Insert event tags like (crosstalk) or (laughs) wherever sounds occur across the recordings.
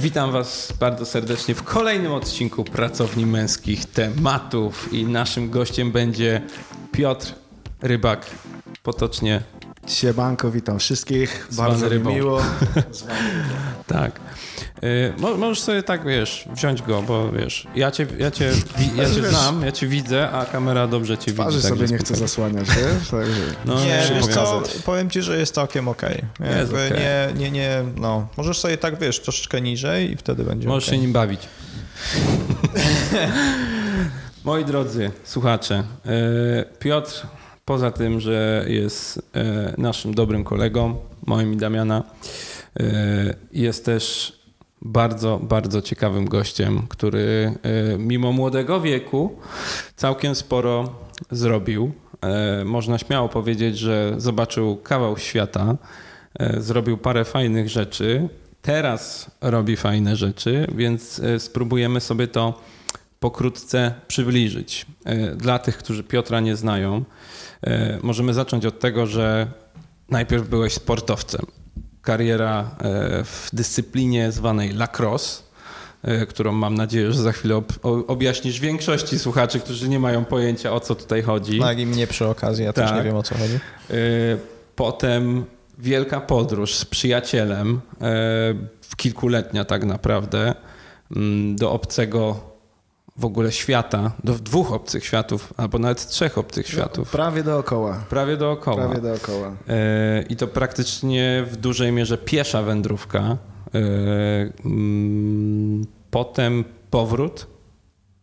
Witam Was bardzo serdecznie w kolejnym odcinku Pracowni Męskich Tematów i naszym gościem będzie Piotr Rybak, potocznie Siemanko, witam wszystkich. Zwany Bardzo rybą. miło. (laughs) Tak. Y, mo- możesz sobie tak, wiesz, wziąć go, bo wiesz, ja cię, ja cię, ja cię znam, ja cię widzę, a kamera dobrze cię Twarzy widzi. sobie nie chcę zasłaniać, wiesz? Także (laughs) No, Nie, wiesz co, powiem ci, że jest całkiem okej. Jest Jakby okej. Nie, nie, nie, no. Możesz sobie tak, wiesz, troszeczkę niżej i wtedy będzie Możesz okej. się nim bawić. (laughs) Moi drodzy słuchacze, e, Piotr, poza tym, że jest e, naszym dobrym kolegą, moim i Damiana, e, jest też bardzo, bardzo ciekawym gościem, który e, mimo młodego wieku całkiem sporo zrobił. E, Można śmiało powiedzieć, że zobaczył kawał świata, e, zrobił parę fajnych rzeczy. Teraz robi fajne rzeczy, więc e, spróbujemy sobie to pokrótce przybliżyć. Dla tych, którzy Piotra nie znają, możemy zacząć od tego, że najpierw byłeś sportowcem. Kariera e, w dyscyplinie zwanej lacrosse, e, którą mam nadzieję, że za chwilę objaśnisz większości słuchaczy, którzy nie mają pojęcia o co tutaj chodzi. No, i mnie przy okazji, ja też Tak. nie wiem o co chodzi. E, Potem wielka podróż z przyjacielem, kilkuletnia tak naprawdę, mm, do obcego w ogóle świata, do dwóch obcych światów, albo nawet trzech obcych światów. prawie dookoła. Prawie dookoła. Prawie dookoła. E, I to praktycznie w dużej mierze piesza wędrówka. E, mm, Potem powrót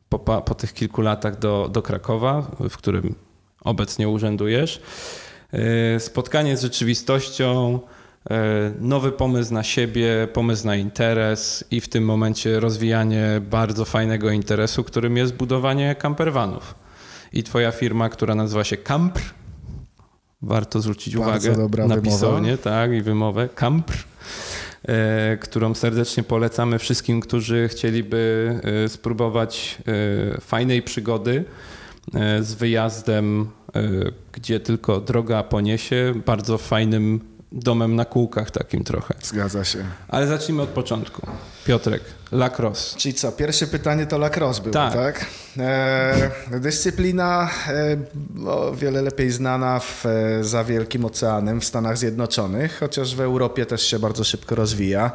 po, po tych kilku latach do, do Krakowa, w którym obecnie urzędujesz. E, Spotkanie z rzeczywistością, nowy pomysł na siebie, pomysł na interes i w tym momencie rozwijanie bardzo fajnego interesu, którym jest budowanie campervanów. I twoja firma, która nazywa się Campr, warto zwrócić Bardzo uwagę na pisownię, tak, i wymowę, Campr, e, którą serdecznie polecamy wszystkim, którzy chcieliby e, spróbować e, fajnej przygody e, z wyjazdem, e, gdzie tylko droga poniesie, bardzo fajnym domem na kółkach takim trochę. Zgadza się. Ale zacznijmy od początku. Piotrek, lacrosse. Czyli co, pierwsze pytanie to lacrosse było, Tak. tak? E, dyscyplina e, o wiele lepiej znana w, e, za Wielkim Oceanem w Stanach Zjednoczonych, chociaż w Europie też się bardzo szybko rozwija.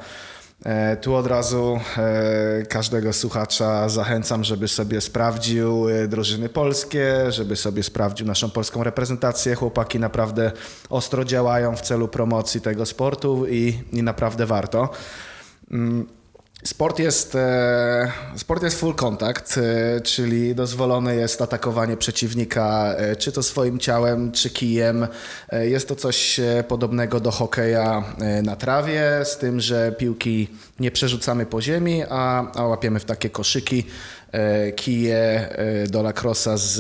E, Tu od razu e, każdego słuchacza zachęcam, żeby sobie sprawdził e, drużyny polskie, żeby sobie sprawdził naszą polską reprezentację. Chłopaki naprawdę ostro działają w celu promocji tego sportu i, i naprawdę warto. Sport jest, e, sport jest full contact, e, czyli dozwolone jest atakowanie przeciwnika e, czy to swoim ciałem, czy kijem. Jest to coś podobnego do hokeja na trawie, z tym, że piłki nie przerzucamy po ziemi, a, a łapiemy w takie koszyki. Kije do lacrossa z,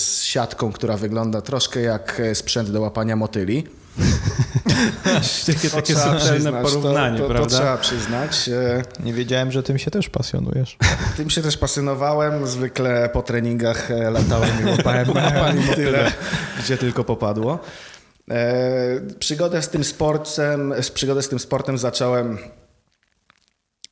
z siatką, która wygląda troszkę jak sprzęt do łapania motyli. (laughs) Takie, To takie subtelne porównanie, to, to, prawda? To trzeba przyznać. E, Nie wiedziałem, że tym się też pasjonujesz. Tym się też pasjonowałem. Zwykle po treningach e, latałem i (laughs) łapałem łapałem tyle, gdzie tylko popadło. E, przygodę z tym sportem, z przygodę z tym sportem zacząłem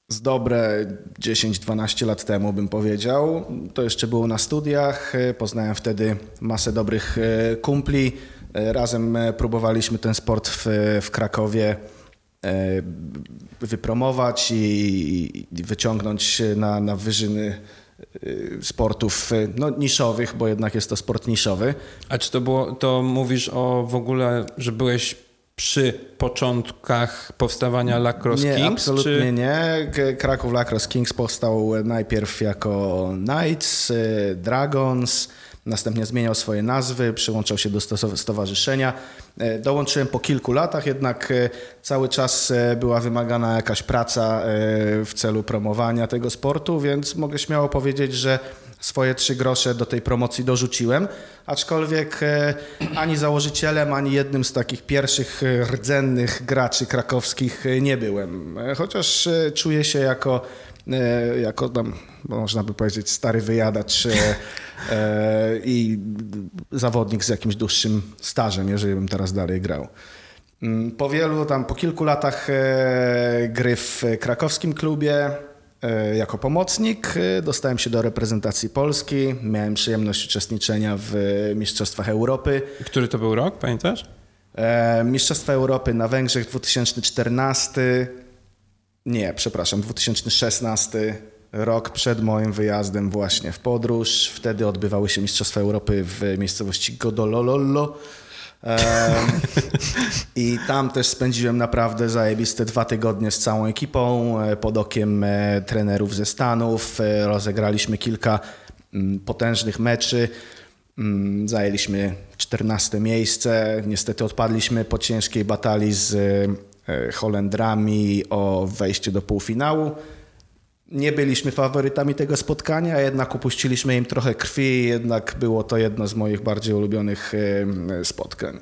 z dobre 10-12 lat temu, bym powiedział. To jeszcze było na studiach. E, Poznałem wtedy masę dobrych kumpli. E, Razem e, próbowaliśmy ten sport w, w Krakowie e, wypromować i, i wyciągnąć na, na wyżyny sportów no, niszowych, bo jednak jest to sport niszowy. A czy to było, to mówisz o w ogóle, że byłeś przy początkach powstawania Lacrosse Nie, Kings? absolutnie czy... nie. Kraków Lacrosse Kings powstał najpierw jako Knights, Dragons, następnie zmieniał swoje nazwy, przyłączał się do stowarzyszenia. E, Dołączyłem po kilku latach, jednak e, cały czas e, była wymagana jakaś praca w celu promowania tego sportu, więc mogę śmiało powiedzieć, że swoje trzy grosze do tej promocji dorzuciłem, aczkolwiek ani założycielem, ani jednym z takich pierwszych rdzennych graczy krakowskich nie byłem. Chociaż czuję się jako, jako tam, można by powiedzieć, stary wyjadacz e, e, i zawodnik z jakimś dłuższym stażem, jeżeli bym teraz dalej grał. Mm, po wielu tam, po kilku latach e, gry w krakowskim klubie e, jako pomocnik e, dostałem się do reprezentacji Polski. Miałem przyjemność uczestniczenia w Mistrzostwach Europy. Który to był rok, pamiętasz? Mistrzostwa Europy na Węgrzech 2014. Nie, przepraszam, 2016 rok przed moim wyjazdem właśnie w podróż. Wtedy odbywały się Mistrzostwa Europy w miejscowości Godolololo. (laughs) I tam też spędziłem naprawdę zajebiste dwa tygodnie z całą ekipą, e, pod okiem e, trenerów ze Stanów. E, rozegraliśmy kilka mm, potężnych meczy. Mm, zajęliśmy 14 miejsce. Niestety odpadliśmy po ciężkiej batalii z Holendrami o wejście do półfinału. Nie byliśmy faworytami tego spotkania, jednak upuściliśmy im trochę krwi, jednak było to jedno z moich bardziej ulubionych spotkań.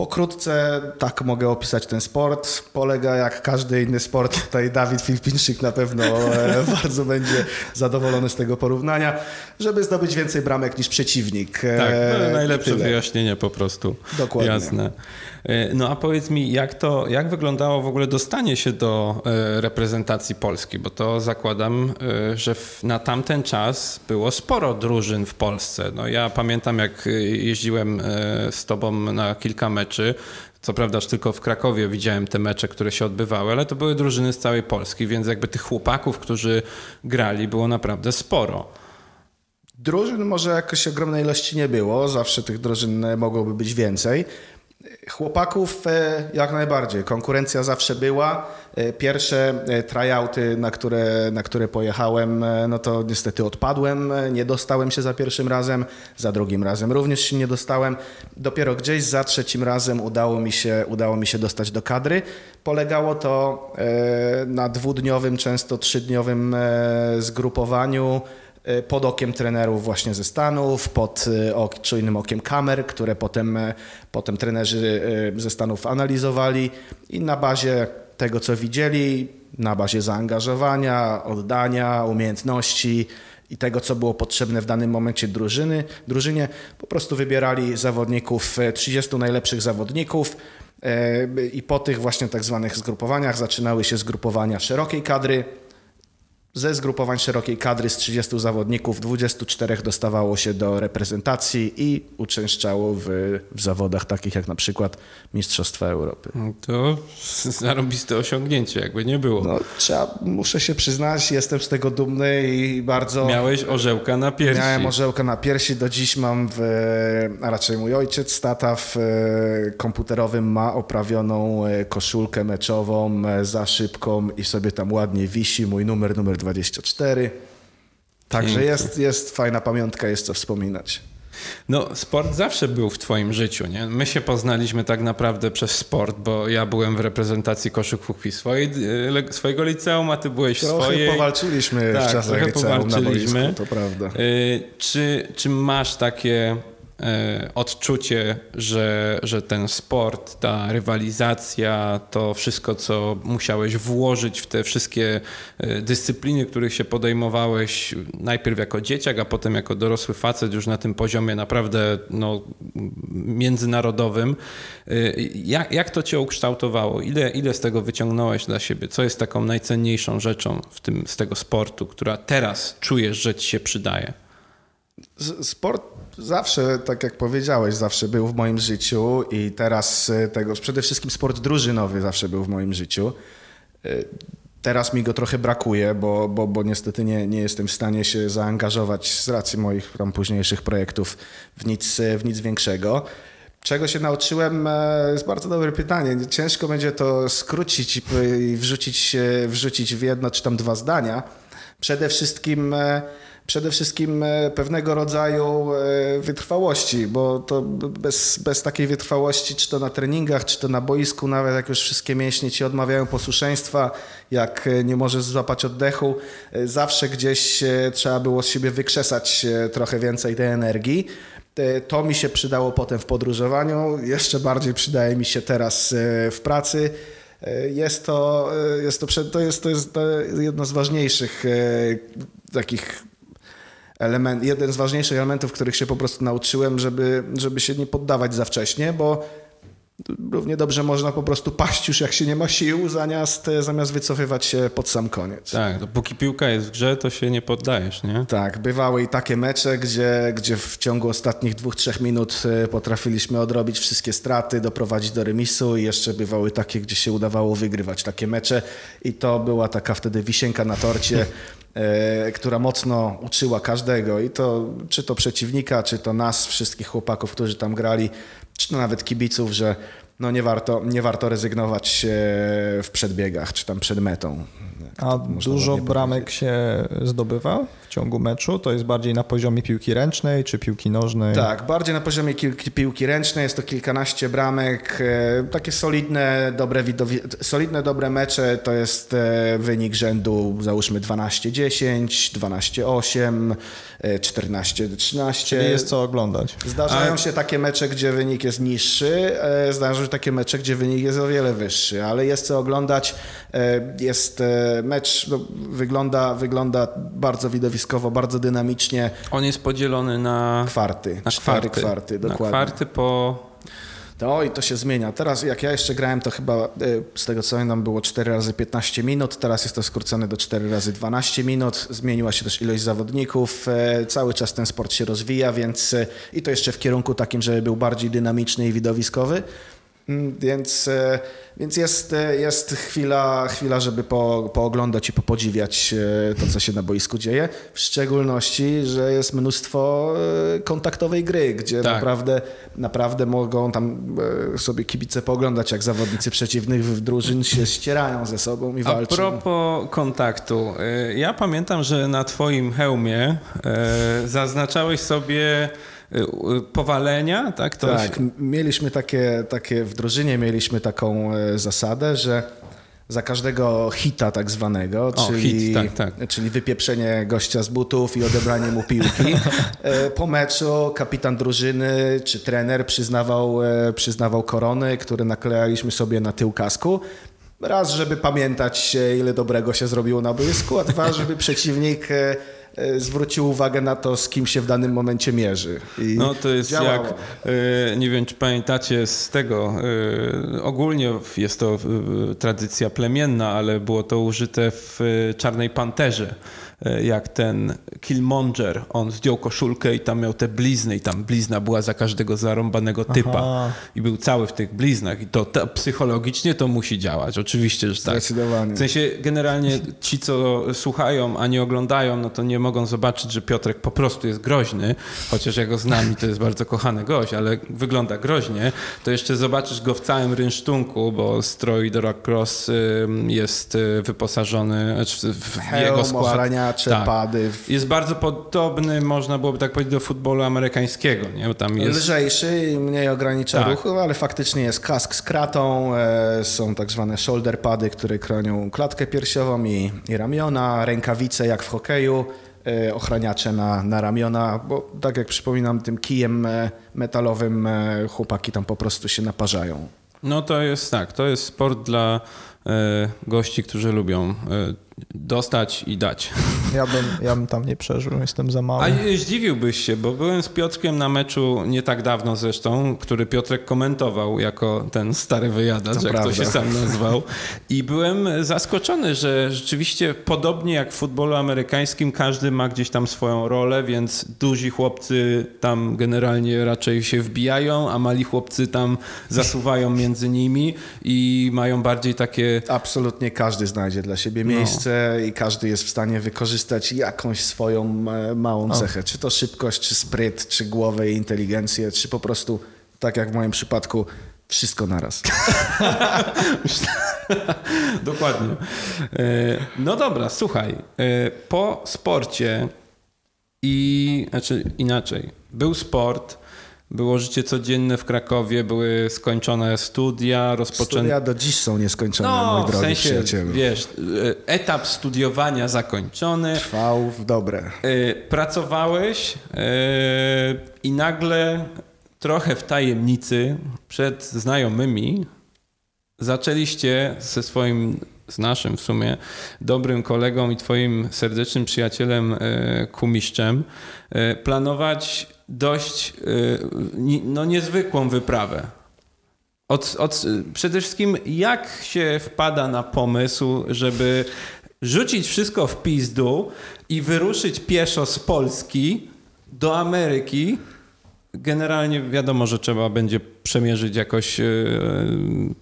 Pokrótce tak mogę opisać ten sport. Polega jak każdy inny sport. Tutaj Dawid Filipińczyk na pewno e, (laughs) bardzo będzie zadowolony z tego porównania, żeby zdobyć więcej bramek niż przeciwnik. E, tak, no, najlepsze Tyle. wyjaśnienie po prostu. Dokładnie. Jasne. E, no a powiedz mi, jak to, jak wyglądało w ogóle dostanie się do reprezentacji Polski? Bo to zakładam, że na tamten czas było sporo drużyn w Polsce. No ja pamiętam, jak jeździłem z tobą na kilka meczy. Co prawda, tylko w Krakowie widziałem te mecze, które się odbywały, ale to były drużyny z całej Polski, więc jakby tych chłopaków, którzy grali, było naprawdę sporo. Drużyn może jakoś ogromnej ilości nie było, zawsze tych drużyn mogłoby być więcej. Chłopaków e, jak najbardziej. Konkurencja zawsze była. E, pierwsze e, tryouty, na które, na które pojechałem, no to niestety odpadłem. Nie dostałem się za pierwszym razem, za drugim razem również się nie dostałem. Dopiero gdzieś za trzecim razem udało mi się, udało mi się dostać do kadry. Polegało to na dwudniowym, często trzydniowym zgrupowaniu pod okiem trenerów właśnie ze Stanów, pod e, czujnym okiem kamer, które potem, e, potem trenerzy ze Stanów analizowali i na bazie tego, co widzieli, na bazie zaangażowania, oddania, umiejętności i tego, co było potrzebne w danym momencie drużyny, drużynie, po prostu wybierali zawodników, 30 najlepszych zawodników i po tych właśnie tak zwanych zgrupowaniach zaczynały się zgrupowania szerokiej kadry, ze zgrupowań szerokiej kadry z 30 zawodników 24 dostawało się do reprezentacji i uczęszczało w, w zawodach takich jak na przykład Mistrzostwa Europy. To (laughs) zarobiste osiągnięcie, jakby nie było. No, trzeba, muszę się przyznać, jestem z tego dumny i bardzo... Miałeś orzełka na piersi. Miałem orzełka na piersi, do dziś mam, w, a raczej mój ojciec, tata w e, komputerowym ma oprawioną e, koszulkę meczową e, za szybką i sobie tam ładnie wisi mój numer, numer 24. Także jest, jest fajna pamiątka, jest co wspominać. No, sport zawsze był w Twoim życiu, nie? My się poznaliśmy tak naprawdę przez sport, bo ja byłem w reprezentacji koszykówki swojej, e, swojego liceum, a Ty byłeś trochę swojej. powalczyliśmy tak, w czasach liceum na boisku, to prawda. E, czy, czy masz takie odczucie, że, że ten sport, ta rywalizacja, to wszystko, co musiałeś włożyć w te wszystkie e, dyscypliny, których się podejmowałeś, najpierw jako dzieciak, a potem jako dorosły facet, już na tym poziomie naprawdę no, międzynarodowym. E, jak, jak to cię ukształtowało? Ile, ile z tego wyciągnąłeś dla siebie? Co jest taką najcenniejszą rzeczą w tym, z tego sportu, która teraz czujesz, że ci się przydaje? Sport zawsze, tak jak powiedziałeś, zawsze był w moim życiu i teraz e, tego, przede wszystkim sport drużynowy zawsze był w moim życiu. E, teraz mi go trochę brakuje, bo, bo, bo niestety nie, nie jestem w stanie się zaangażować z racji moich tam późniejszych projektów w nic, w nic większego. Czego się nauczyłem, e, jest bardzo dobre pytanie. Ciężko będzie to skrócić i wrzucić, wrzucić w jedno czy tam dwa zdania. Przede wszystkim przede wszystkim e, pewnego rodzaju e, wytrwałości, bo to bez, bez takiej wytrwałości, czy to na treningach, czy to na boisku, nawet jak już wszystkie mięśnie ci odmawiają posłuszeństwa, jak e, nie możesz złapać oddechu, zawsze gdzieś trzeba było z siebie wykrzesać trochę więcej tej energii. To mi się przydało potem w podróżowaniu, jeszcze bardziej przydaje mi się teraz w pracy. Jest to, jest to, to, jest, to jest jedno z ważniejszych takich element, jeden z ważniejszych elementów, których się po prostu nauczyłem, żeby, żeby się nie poddawać za wcześnie, bo równie dobrze można po prostu paść już jak się nie ma sił, zamiast, zamiast wycofywać się pod sam koniec. Tak, dopóki piłka jest w grze, to się nie poddajesz, nie? Tak, bywały i takie mecze, gdzie, gdzie w ciągu ostatnich dwóch, trzech minut e, potrafiliśmy odrobić wszystkie straty, doprowadzić do remisu i jeszcze bywały takie, gdzie się udawało wygrywać takie mecze i to była taka wtedy wisienka na torcie, (laughs) która mocno uczyła każdego i to czy to przeciwnika, czy to nas, wszystkich chłopaków, którzy tam grali, czy to nawet kibiców, że no nie warto, nie warto rezygnować e, w przedbiegach, czy tam przed metą. A dużo bramek się zdobywa w ciągu meczu? To jest bardziej na poziomie piłki ręcznej czy piłki nożnej? Tak, bardziej na poziomie piłki ręcznej. Jest to kilkanaście bramek. E, takie solidne, dobre, widowi- solidne, dobre mecze to jest e, wynik rzędu załóżmy 12-10, 12-8, 14-13. Czyli jest co oglądać. Zdarzają się takie mecze, gdzie wynik jest niższy, e, zdarzają się takie mecze, gdzie wynik jest o wiele wyższy, ale jest co oglądać. Jest mecz, no, wygląda, wygląda bardzo widowiskowo, bardzo dynamicznie. On jest podzielony na kwarty. Na kwarty, kwarty dokładnie. Na kwarty po no i to się zmienia. Teraz jak ja jeszcze grałem, to chyba e, z tego co pamiętam było 4 razy 15 minut, teraz jest to skrócone do 4 razy 12 minut. Zmieniła się też ilość zawodników, e, cały czas ten sport się rozwija, więc e, i to jeszcze w kierunku takim, żeby był bardziej dynamiczny i widowiskowy. Mm, więc, e, więc jest, e, jest chwila, chwila, żeby po, pooglądać i popodziwiać e, to, co się na boisku dzieje. W szczególności, że jest mnóstwo kontaktowej gry, gdzie tak. naprawdę, naprawdę mogą tam sobie kibice pooglądać, jak zawodnicy przeciwnych drużyn się ścierają ze sobą i walczą. A propos kontaktu. Ja pamiętam, że na twoim hełmie zaznaczałeś sobie powalenia, tak? To tak, się... mieliśmy takie, takie, w drużynie mieliśmy taką e, zasadę, że za każdego hita tak zwanego, o, czyli, hit, tak, tak. czyli wypieprzenie gościa z butów i odebranie mu piłki. (laughs) E, po meczu kapitan drużyny czy trener przyznawał, e, przyznawał korony, które naklejaliśmy sobie na tył kasku. Raz, żeby pamiętać, ile dobrego się zrobiło na boisku, a dwa, żeby przeciwnik zwrócił uwagę na to, z kim się w danym momencie mierzy. I no to jest działało. jak, e, nie wiem czy pamiętacie z tego, e, ogólnie jest to tradycja plemienna, ale było to użyte w Czarnej Panterze E, jak ten Killmonger, on zdjął koszulkę i tam miał te blizny i tam blizna była za każdego zarąbanego typa Aha. i był cały w tych bliznach i to, to, psychologicznie to musi działać, oczywiście, że tak. Zdecydowanie. W sensie generalnie ci, co słuchają, a nie oglądają, no to nie mogą zobaczyć, że Piotrek po prostu jest groźny, chociaż ja go znam i to jest bardzo kochany gość, ale wygląda groźnie, to jeszcze zobaczysz go w całym rynsztunku, bo strój do Rock Cross jest y, wyposażony znaczy w jego skład tak. pady. Jest bardzo podobny, można byłoby tak powiedzieć, do futbolu amerykańskiego. Nie? Tam jest... Lżejszy i mniej ogranicza tak. ruchu, ale faktycznie jest kask z kratą, e, są tak zwane shoulder pady, które chronią klatkę piersiową i, i ramiona, rękawice jak w hokeju, e, ochraniacze na, na ramiona, bo tak jak przypominam, tym kijem e, metalowym chłopaki tam po prostu się naparzają. No to jest tak, to jest sport dla gości, którzy lubią dostać i dać. Ja bym, ja bym tam nie przeżył, jestem za mały. A zdziwiłbyś się, bo byłem z Piotrkiem na meczu nie tak dawno zresztą, który Piotrek komentował jako ten stary wyjadacz, to jak prawda. to się sam nazwał. I byłem zaskoczony, że rzeczywiście podobnie jak w futbolu amerykańskim każdy ma gdzieś tam swoją rolę, więc duzi chłopcy tam generalnie raczej się wbijają, a mali chłopcy tam zasuwają między nimi i mają bardziej takie... Absolutnie każdy znajdzie dla siebie miejsce. No i każdy jest w stanie wykorzystać jakąś swoją e, małą cechę. Czy to szybkość, czy spryt, czy głowę i inteligencję, czy po prostu, tak jak w moim przypadku, wszystko naraz. (laughs) Dokładnie. E, no dobra, słuchaj. E, po sporcie i znaczy inaczej. Był sport, było życie codzienne w Krakowie, były skończone studia, rozpoczęte... Studia do dziś są nieskończone, no, mój drogi w sensie, przyjacielu. wiesz, e, etap studiowania zakończony. Trwał w dobre. E, pracowałeś e, i nagle trochę w tajemnicy przed znajomymi zaczęliście ze swoim z naszym w sumie dobrym kolegą i twoim serdecznym przyjacielem Kumiszczem planować dość y, no, niezwykłą wyprawę. Od, od, przede wszystkim, jak się wpada na pomysł, żeby rzucić wszystko w pizdu i wyruszyć pieszo z Polski do Ameryki? Generalnie wiadomo, że trzeba będzie przemierzyć jakoś e,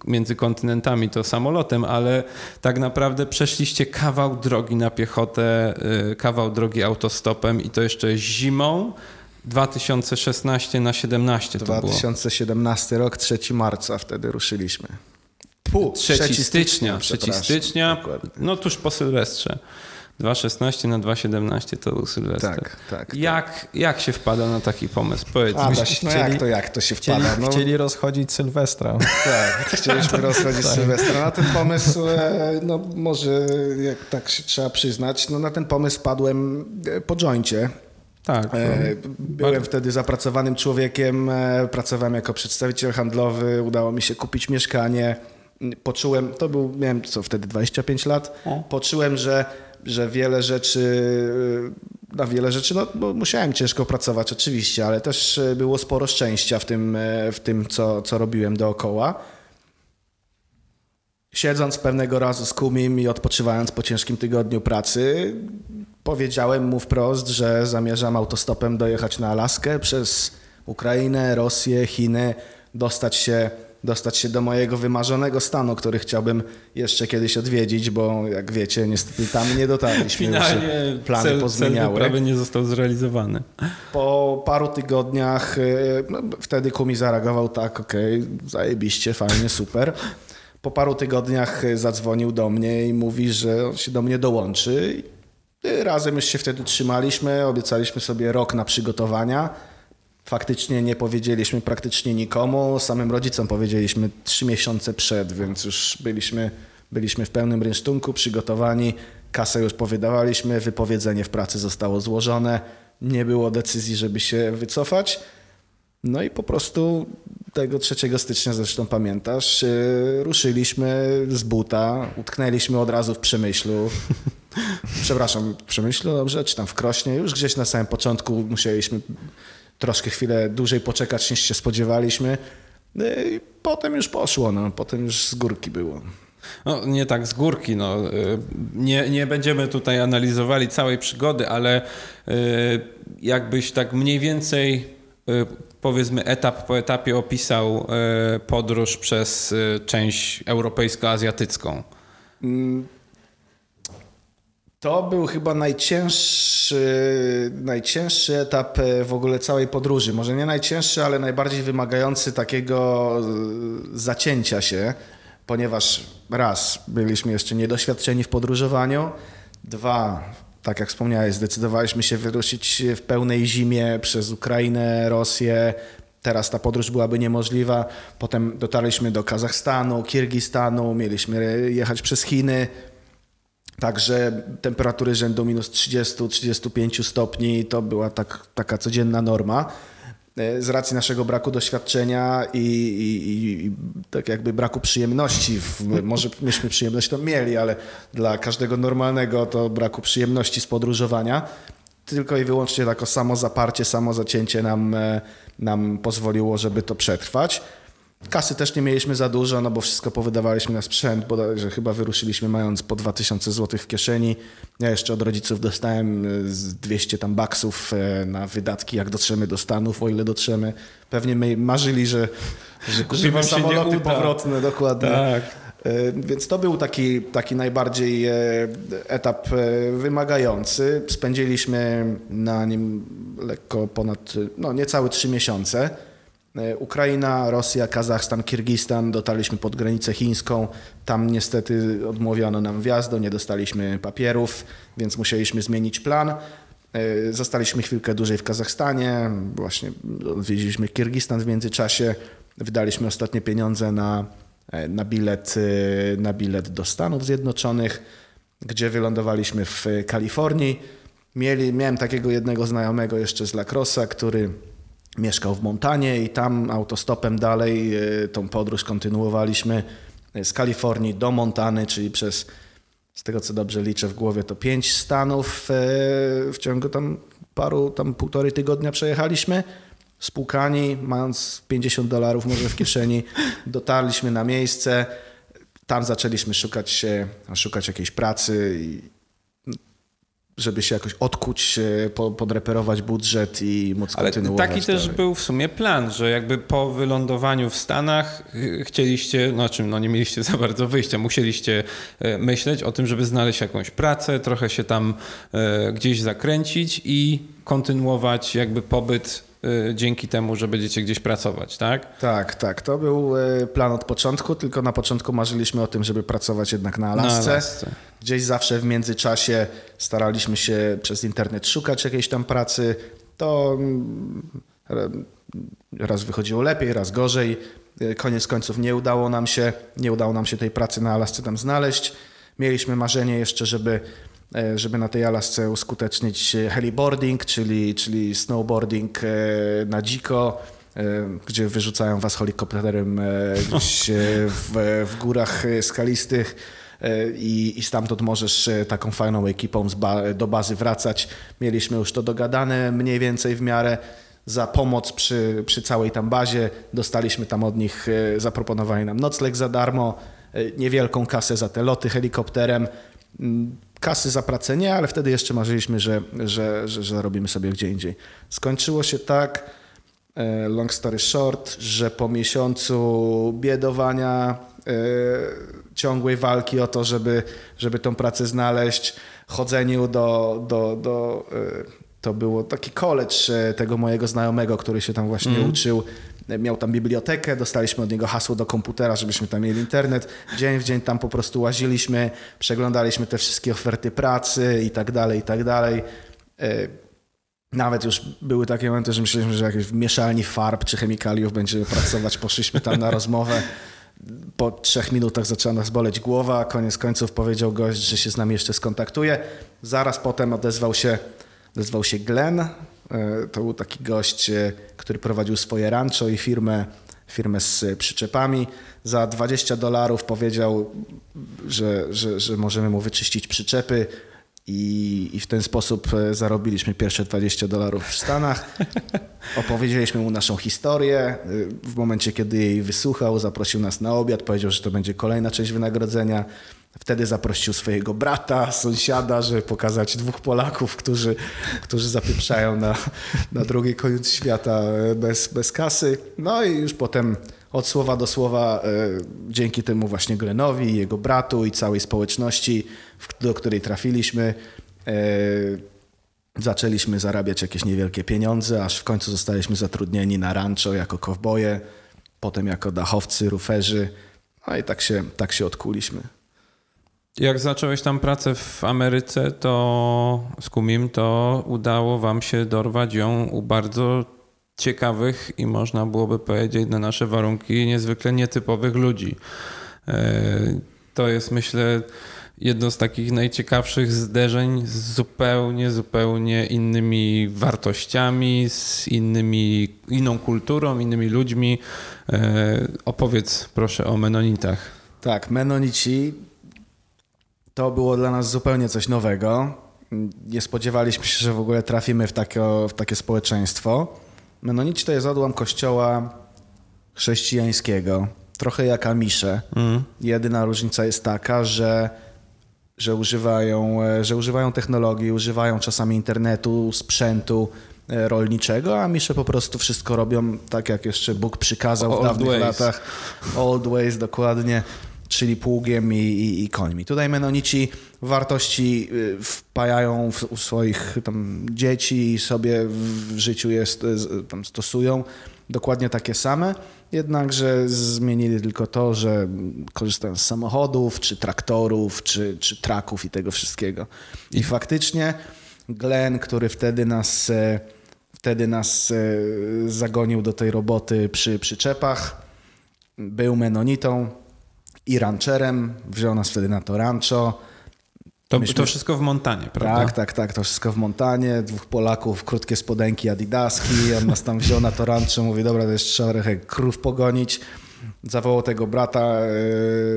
między kontynentami to samolotem, ale tak naprawdę przeszliście kawał drogi na piechotę, e, kawał drogi autostopem i to jeszcze zimą. 2016 na 17 to 2017 było. rok, 3 marca wtedy ruszyliśmy. Pu, 3, 3 stycznia, 3 stycznia, dokładnie. no tuż po Sylwestrze. 2,16 na 2,17 to był Sylwester. Tak, tak. Jak, jak się wpada na taki pomysł? Powiedz A, mi. no chcieli- jak to, jak to się Chcieli, wpada? No, chcieli rozchodzić Sylwestra. Tak, chcieliśmy (laughs) rozchodzić Sylwestra. Na ten pomysł, e, no może jak tak się trzeba przyznać, no na ten pomysł padłem e, po joincie. Tak. no. E, Byłem wtedy zapracowanym człowiekiem, e, pracowałem jako przedstawiciel handlowy, udało mi się kupić mieszkanie. Poczułem, to był, miałem co wtedy 25 lat, O. poczułem, że, że wiele rzeczy, e, na wiele rzeczy, no bo musiałem ciężko pracować oczywiście, ale też było sporo szczęścia w tym, w tym co, co robiłem dookoła. Siedząc pewnego razu z Kumim i odpoczywając po ciężkim tygodniu pracy, powiedziałem mu wprost, że zamierzam autostopem dojechać na Alaskę przez Ukrainę, Rosję, Chiny, dostać się, dostać się do mojego wymarzonego stanu, który chciałbym jeszcze kiedyś odwiedzić, bo jak wiecie, niestety tam nie dotarliśmy. już Finalnie plany cel, cel pozmieniały. wyprawy nie został zrealizowany. Po paru tygodniach y, no, wtedy Kumi zareagował tak, okej, zajebiście, fajnie, super. Po paru tygodniach y, zadzwonił do mnie i mówi, że on się do mnie dołączy. I razem już się wtedy trzymaliśmy, obiecaliśmy sobie rok na przygotowania. Faktycznie nie powiedzieliśmy praktycznie nikomu, samym rodzicom powiedzieliśmy trzy miesiące przed, więc już byliśmy, byliśmy w pełnym rynsztunku, przygotowani, kasę już powydawaliśmy, wypowiedzenie w pracy zostało złożone, nie było decyzji, żeby się wycofać. No i po prostu tego 3 stycznia, zresztą pamiętasz, yy, ruszyliśmy z buta, utknęliśmy od razu w Przemyślu. (laughs) Przepraszam, Przemyślu, dobrze? Czy tam w Krośnie? Już gdzieś na samym początku musieliśmy troszkę chwilę dłużej poczekać niż się spodziewaliśmy. No I potem już poszło, no. potem już z górki było. No, nie tak z górki, no. Y, Nie, nie będziemy tutaj analizowali całej przygody, ale y, jakbyś tak mniej więcej y, powiedzmy etap po etapie opisał podróż przez część europejsko-azjatycką. To był chyba najcięższy, najcięższy etap e, w ogóle całej podróży. Może nie najcięższy, ale najbardziej wymagający takiego e, zacięcia się, ponieważ raz, byliśmy jeszcze niedoświadczeni w podróżowaniu, dwa, tak jak wspomniałeś, zdecydowaliśmy się wyruszyć w pełnej zimie przez Ukrainę, Rosję. Teraz ta podróż byłaby niemożliwa. Potem dotarliśmy do Kazachstanu, Kirgistanu, mieliśmy jechać przez Chiny. Także temperatury rzędu minus 30-35 stopni to była tak, taka codzienna norma. E, Z racji naszego braku doświadczenia i, i, i, i tak jakby braku przyjemności, w, może myśmy przyjemność to mieli, ale dla każdego normalnego to braku przyjemności z podróżowania, tylko i wyłącznie tako samo zaparcie, samo zacięcie nam, e, nam pozwoliło, żeby to przetrwać. Kasy też nie mieliśmy za dużo, no bo wszystko powydawaliśmy na sprzęt, bodajże chyba wyruszyliśmy mając po 2000 zł w kieszeni. Ja jeszcze od rodziców dostałem e, z 200 tam baksów e, na wydatki, jak dotrzemy do Stanów, o ile dotrzemy. Pewnie my marzyli, że, że Że kupimy samoloty powrotne, dokładnie. Tak. E, Więc to był taki, taki najbardziej e, etap wymagający. Spędziliśmy na nim lekko ponad, no niecałe trzy miesiące. E, Ukraina, Rosja, Kazachstan, Kirgistan, dotarliśmy pod granicę chińską. Tam niestety odmówiono nam wjazdu, nie dostaliśmy papierów, więc musieliśmy zmienić plan. E, Zostaliśmy chwilkę dłużej w Kazachstanie, właśnie odwiedziliśmy Kirgistan w międzyczasie, wydaliśmy ostatnie pieniądze na, e, na, bilet, na bilet do Stanów Zjednoczonych, gdzie wylądowaliśmy w Kalifornii. Mieli, miałem takiego jednego znajomego jeszcze z Lacrosa, który mieszkał w Montanie i tam autostopem dalej e, tą podróż kontynuowaliśmy z Kalifornii do Montany, czyli przez, z tego co dobrze liczę w głowie, to pięć stanów e, w ciągu tam paru, tam półtorej tygodnia przejechaliśmy. spłukani, mając 50 dolarów może w kieszeni, (laughs) dotarliśmy na miejsce. Tam zaczęliśmy szukać, szukać jakiejś pracy, żeby się jakoś odkuć, podreperować budżet i móc Ale kontynuować. taki też był w sumie plan, że jakby po wylądowaniu w Stanach y, chcieliście, no czym, no nie mieliście (laughs) za bardzo wyjścia, musieliście y, myśleć o tym, żeby znaleźć jakąś pracę, trochę się tam gdzieś zakręcić i kontynuować jakby pobyt dzięki temu, że będziecie gdzieś pracować, tak? Tak, tak. To był y, plan od początku, tylko na początku marzyliśmy o tym, żeby pracować jednak na Alasce. Na Alasce. Gdzieś zawsze w międzyczasie staraliśmy się przez internet szukać jakiejś tam pracy. To mm, raz wychodziło lepiej, raz gorzej. Y, koniec końców nie udało nam się, nie udało nam się tej pracy na Alasce tam znaleźć. Mieliśmy marzenie jeszcze, żeby żeby na tej Alasce uskutecznić heliboarding, czyli, czyli snowboarding e, na dziko, e, gdzie wyrzucają was helikopterem gdzieś w, w górach skalistych i, i stamtąd możesz taką fajną ekipą ba, do bazy wracać. Mieliśmy już to dogadane mniej więcej w miarę za pomoc przy, przy całej tam bazie. Dostaliśmy tam od nich, zaproponowali nam nocleg za darmo, niewielką kasę za te loty helikopterem. Kasy za pracę nie, ale wtedy jeszcze marzyliśmy, że, że, że, że robimy sobie gdzie indziej. Skończyło się tak, e, long story short, że po miesiącu biedowania, e, ciągłej walki o to, żeby, żeby tą pracę znaleźć, chodzeniu do, do, do e, to było taki college tego mojego znajomego, który się tam właśnie mm. uczył miał tam bibliotekę, dostaliśmy od niego hasło do komputera, żebyśmy tam mieli internet. Dzień w dzień tam po prostu łaziliśmy, przeglądaliśmy te wszystkie oferty pracy i tak dalej, i tak dalej. E, nawet już były takie momenty, że myśleliśmy, że jakieś w mieszalni farb czy chemikaliów będziemy pracować. Poszliśmy tam na rozmowę. Po trzech minutach zaczęła nas boleć głowa. Koniec końców powiedział gość, że się z nami jeszcze skontaktuje. Zaraz potem odezwał się, odezwał się Glenn, to był taki gość, e, który prowadził swoje rancho i firmę, firmę z przyczepami. Za 20 dolarów powiedział, że, że, że możemy mu wyczyścić przyczepy. I, I w ten sposób e, zarobiliśmy pierwsze 20 dolarów w Stanach. (laughs) Opowiedzieliśmy mu naszą historię. W momencie, kiedy jej wysłuchał, zaprosił nas na obiad, powiedział, że to będzie kolejna część wynagrodzenia. Wtedy zaprosił swojego brata, sąsiada, żeby pokazać dwóch Polaków, którzy, którzy zapieprzają na, na drugi koniec świata bez, bez kasy. No i już potem od słowa do słowa, e, dzięki temu właśnie Glenowi, jego bratu i całej społeczności, do której trafiliśmy, e, zaczęliśmy zarabiać jakieś niewielkie pieniądze, aż w końcu zostaliśmy zatrudnieni na rancho jako kowboje, potem jako dachowcy, ruferzy. No i tak się, tak się odkuliśmy. Jak zacząłeś tam pracę w Ameryce, to z Kumim, to udało wam się dorwać ją u bardzo ciekawych i można byłoby powiedzieć na nasze warunki niezwykle nietypowych ludzi. E, to jest myślę jedno z takich najciekawszych zderzeń z zupełnie, zupełnie innymi wartościami, z innymi, inną kulturą, innymi ludźmi. E, opowiedz proszę o Menonitach. Tak, Menonici to było dla nas zupełnie coś nowego. Nie spodziewaliśmy się, że w ogóle trafimy w takie, w takie społeczeństwo. Menonici to jest odłam kościoła chrześcijańskiego, trochę jak Amisze. Mm. Jedyna różnica jest taka, że, że, używają, że używają technologii, używają czasami internetu, sprzętu e, rolniczego, a Amisze po prostu wszystko robią tak, jak jeszcze Bóg przykazał w dawnych ways. latach. Old ways, dokładnie czyli pługiem i, i, i, końmi. Tutaj menonici wartości y, wpajają w, u swoich tam dzieci i sobie w życiu jest, tam stosują dokładnie takie same, jednakże zmienili tylko to, że korzystają z samochodów, czy traktorów, czy, czy traków i tego wszystkiego. I faktycznie Glenn, który wtedy nas, e, wtedy nas e, zagonił do tej roboty przy przyczepach, był menonitą, i rancherem. Wziął nas wtedy na to rancho. To, Myśmy... to wszystko w Montanie, prawda? Tak, tak, tak. To wszystko w Montanie. Dwóch Polaków, krótkie spodenki adidaski. On nas tam wziął na to rancho. Mówi, dobra, to jest trzeba trochę krów pogonić. Zawołał tego brata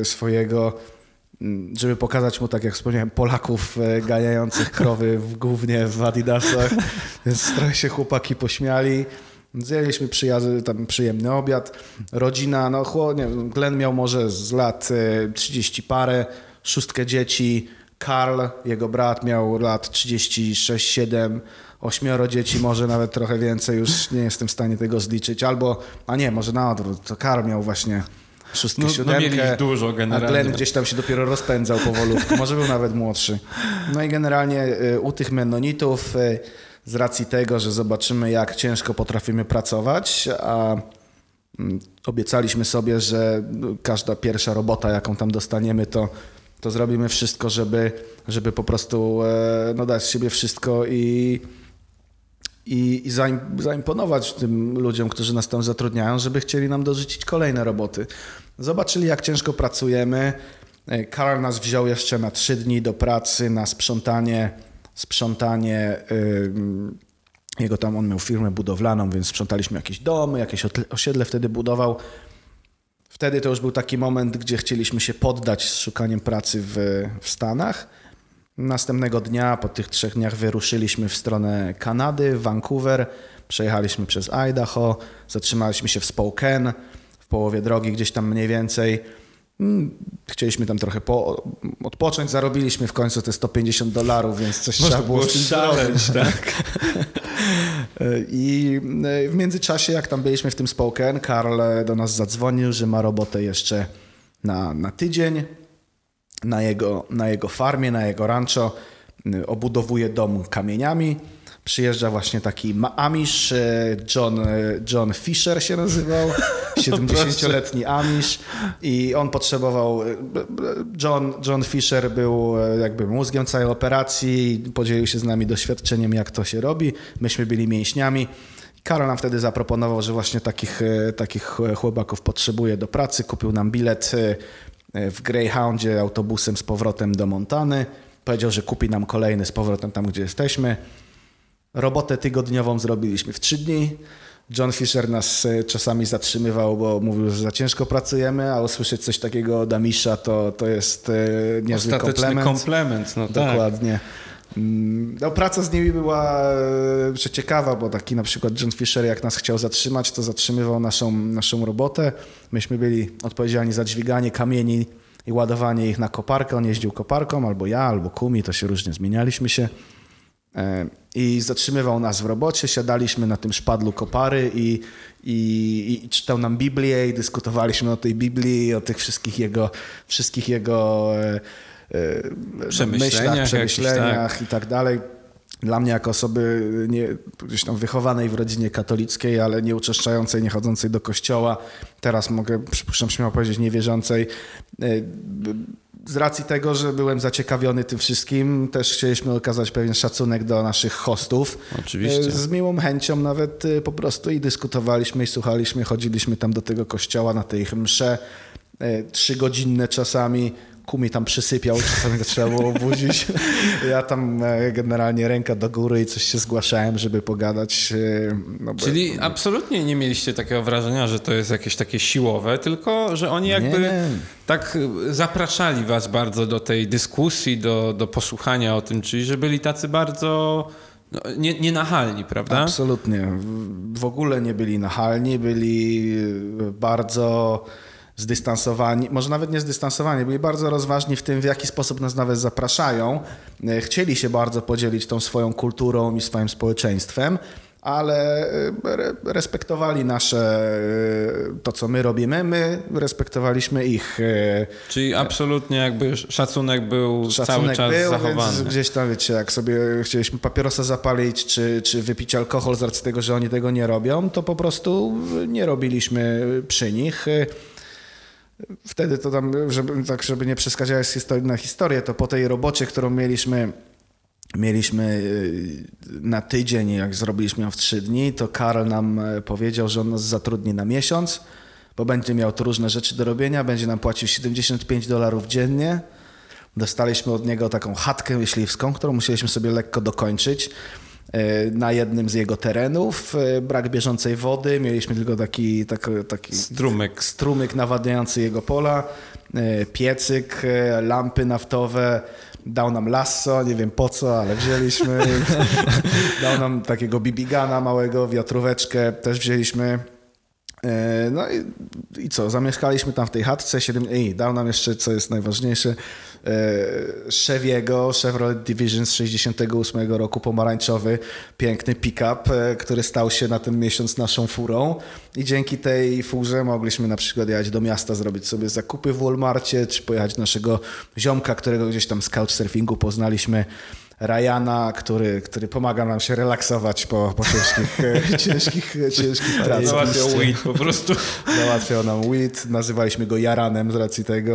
e, swojego, żeby pokazać mu, tak jak wspomniałem, Polaków e, ganiających krowy w, głównie w adidasach. Więc trochę się chłopaki pośmiali. Zjeliśmy przyjazny, tam przyjemny obiad. Rodzina, no chło, nie, wiem, Glenn miał może z lat e, 30 parę, szóstkę dzieci. Karl, jego brat, miał lat 36-7, ośmioro dzieci, może nawet trochę więcej, już nie jestem w stanie tego zliczyć. Albo, a nie, może na odwrót, to Karl miał właśnie szóstkę, No- no siódemkę, ich dużo a generalnie. Glenn gdzieś tam się dopiero rozpędzał powolutku, może był nawet młodszy. No i generalnie y, u tych Mennonitów y, z racji tego, że zobaczymy jak ciężko potrafimy pracować, a mm, obiecaliśmy sobie, że każda pierwsza robota jaką tam dostaniemy to, to zrobimy wszystko, żeby, żeby po prostu e, no, dać z siebie wszystko i i, i zaim, zaimponować tym ludziom, którzy nas tam zatrudniają, żeby chcieli nam dorzucić kolejne roboty. Zobaczyli, jak ciężko pracujemy. E, Karl nas wziął jeszcze na trzy dni do pracy na sprzątanie, sprzątanie jego tam, on miał firmę budowlaną, więc sprzątaliśmy jakieś domy, jakieś osiedle wtedy budował. Wtedy to już był taki moment, gdzie chcieliśmy się poddać z szukaniem pracy w, w Stanach. Następnego dnia, po tych trzech dniach, wyruszyliśmy w stronę Kanady, Vancouver. Przejechaliśmy przez Idaho, zatrzymaliśmy się w Spokane, w połowie drogi, gdzieś tam mniej więcej. Mm, Chcieliśmy tam trochę po, odpocząć, zarobiliśmy w końcu te 150 dolarów, więc coś Można trzeba było było z tym szaleć, zrobić. Tak. (laughs) I e, w międzyczasie, jak tam byliśmy w tym Spokane, Karl do nas zadzwonił, że ma robotę jeszcze na, na tydzień na jego, na jego farmie, na jego rancho. y, Obudowuje dom kamieniami. Przyjeżdża właśnie taki Amish, e, John, e, John Fisher się nazywał, (laughs) 70-letni Amish i on potrzebował, e, John, John Fisher był e, jakby mózgiem całej operacji, podzielił się z nami doświadczeniem jak to się robi, myśmy byli mięśniami. Karol nam wtedy zaproponował, że właśnie takich, e, takich chłopaków potrzebuje do pracy. Kupił nam bilet w Greyhoundzie autobusem z powrotem do Montany. Powiedział, że kupi nam kolejny z powrotem tam, gdzie jesteśmy. Robotę tygodniową zrobiliśmy w trzy dni. John Fisher nas e, czasami zatrzymywał, bo mówił, że za ciężko pracujemy, a usłyszeć coś takiego od Amisza to, to jest e, niezły komplement. komplement, no tak. Dokładnie. Mm, No, praca z nimi była e, przeciekawa, bo taki na przykład John Fisher, jak nas chciał zatrzymać, to zatrzymywał naszą, naszą robotę. Myśmy byli odpowiedzialni za dźwiganie kamieni i ładowanie ich na koparkę. On jeździł koparką, albo ja, albo Kumi, to się różnie zmienialiśmy się. I zatrzymywał nas w robocie, siadaliśmy na tym szpadlu kopary i, i, i czytał nam Biblię i dyskutowaliśmy o tej Biblii, o tych wszystkich jego, wszystkich jego e, e, Przemyśleniach myślach, jakichś, przemyśleniach i tak dalej. Dla mnie jako osoby nie, gdzieś tam wychowanej w rodzinie katolickiej, ale nie uczeszczającej, nie chodzącej do kościoła, teraz mogę, przypuszczam, śmiało powiedzieć, niewierzącej, e, z racji tego, że byłem zaciekawiony tym wszystkim, też chcieliśmy okazać pewien szacunek do naszych hostów. Oczywiście. E, Z miłą chęcią nawet e, po prostu i dyskutowaliśmy, i słuchaliśmy, chodziliśmy tam do tego kościoła na tej msze, e, trzygodzinne czasami. Kumi tam przysypiał, czasami go trzeba było obudzić. Ja tam e, generalnie ręka do góry i coś się zgłaszałem, żeby pogadać. e, No, bo- Czyli absolutnie nie mieliście takiego wrażenia, że to jest jakieś takie siłowe, tylko że oni jakby nie. tak y, zapraszali was bardzo do tej dyskusji, do, do posłuchania o tym, czyli że byli tacy bardzo no, nie, nienachalni, prawda? Absolutnie. W- ogóle nie byli nachalni, byli e, bardzo zdystansowani, może nawet nie zdystansowani, byli bardzo rozważni w tym, w jaki sposób nas nawet zapraszają. E, Chcieli się bardzo podzielić tą swoją kulturą i swoim społeczeństwem, ale e, re- respektowali nasze, e, to co my robimy, my respektowaliśmy ich. Czyli absolutnie jakby szacunek był cały Szacunek czas był, zachowany. więc gdzieś tam, wiecie, jak sobie chcieliśmy papierosa zapalić, czy, czy wypić alkohol z racji tego, że oni tego nie robią, to po prostu nie robiliśmy przy nich. Wtedy to tam, żeby, tak żeby nie przeskakiwać z historii na historię, to po tej robocie, którą mieliśmy Mieliśmy y, na tydzień, jak zrobiliśmy ją w trzy dni, to Karl nam e, powiedział, że on nas zatrudni na miesiąc, bo będzie miał tu różne rzeczy do robienia, będzie nam płacił 75 dolarów dziennie. Dostaliśmy od niego taką chatkę myśliwską, którą musieliśmy sobie lekko dokończyć na jednym z jego terenów. E, Brak bieżącej wody, mieliśmy tylko taki, taki, taki Strumyk. strumyk nawadniający jego pola, e, piecyk, e, lampy naftowe, dał nam lasso, nie wiem po co, ale wzięliśmy. (laughs) dał nam takiego bibigana małego, wiatróweczkę też wzięliśmy. E, no i, i co, zamieszkaliśmy tam w tej chatce, 7, i dał nam jeszcze, co jest najważniejsze, Chevy'ego, Chevrolet Division z 68 roku, pomarańczowy, piękny pick-up, e, który stał się na ten miesiąc naszą furą. I dzięki tej furze mogliśmy na przykład jechać do miasta, zrobić sobie zakupy w Walmartie, czy pojechać naszego ziomka, którego gdzieś tam z couchsurfingu poznaliśmy, Ryana, który, który pomaga nam się relaksować po, po ciężkich, (laughs) ciężkich, ciężkich pracach. Załatwiał weed po prostu. Załatwiał nam weed, nazywaliśmy go Jaranem z racji tego.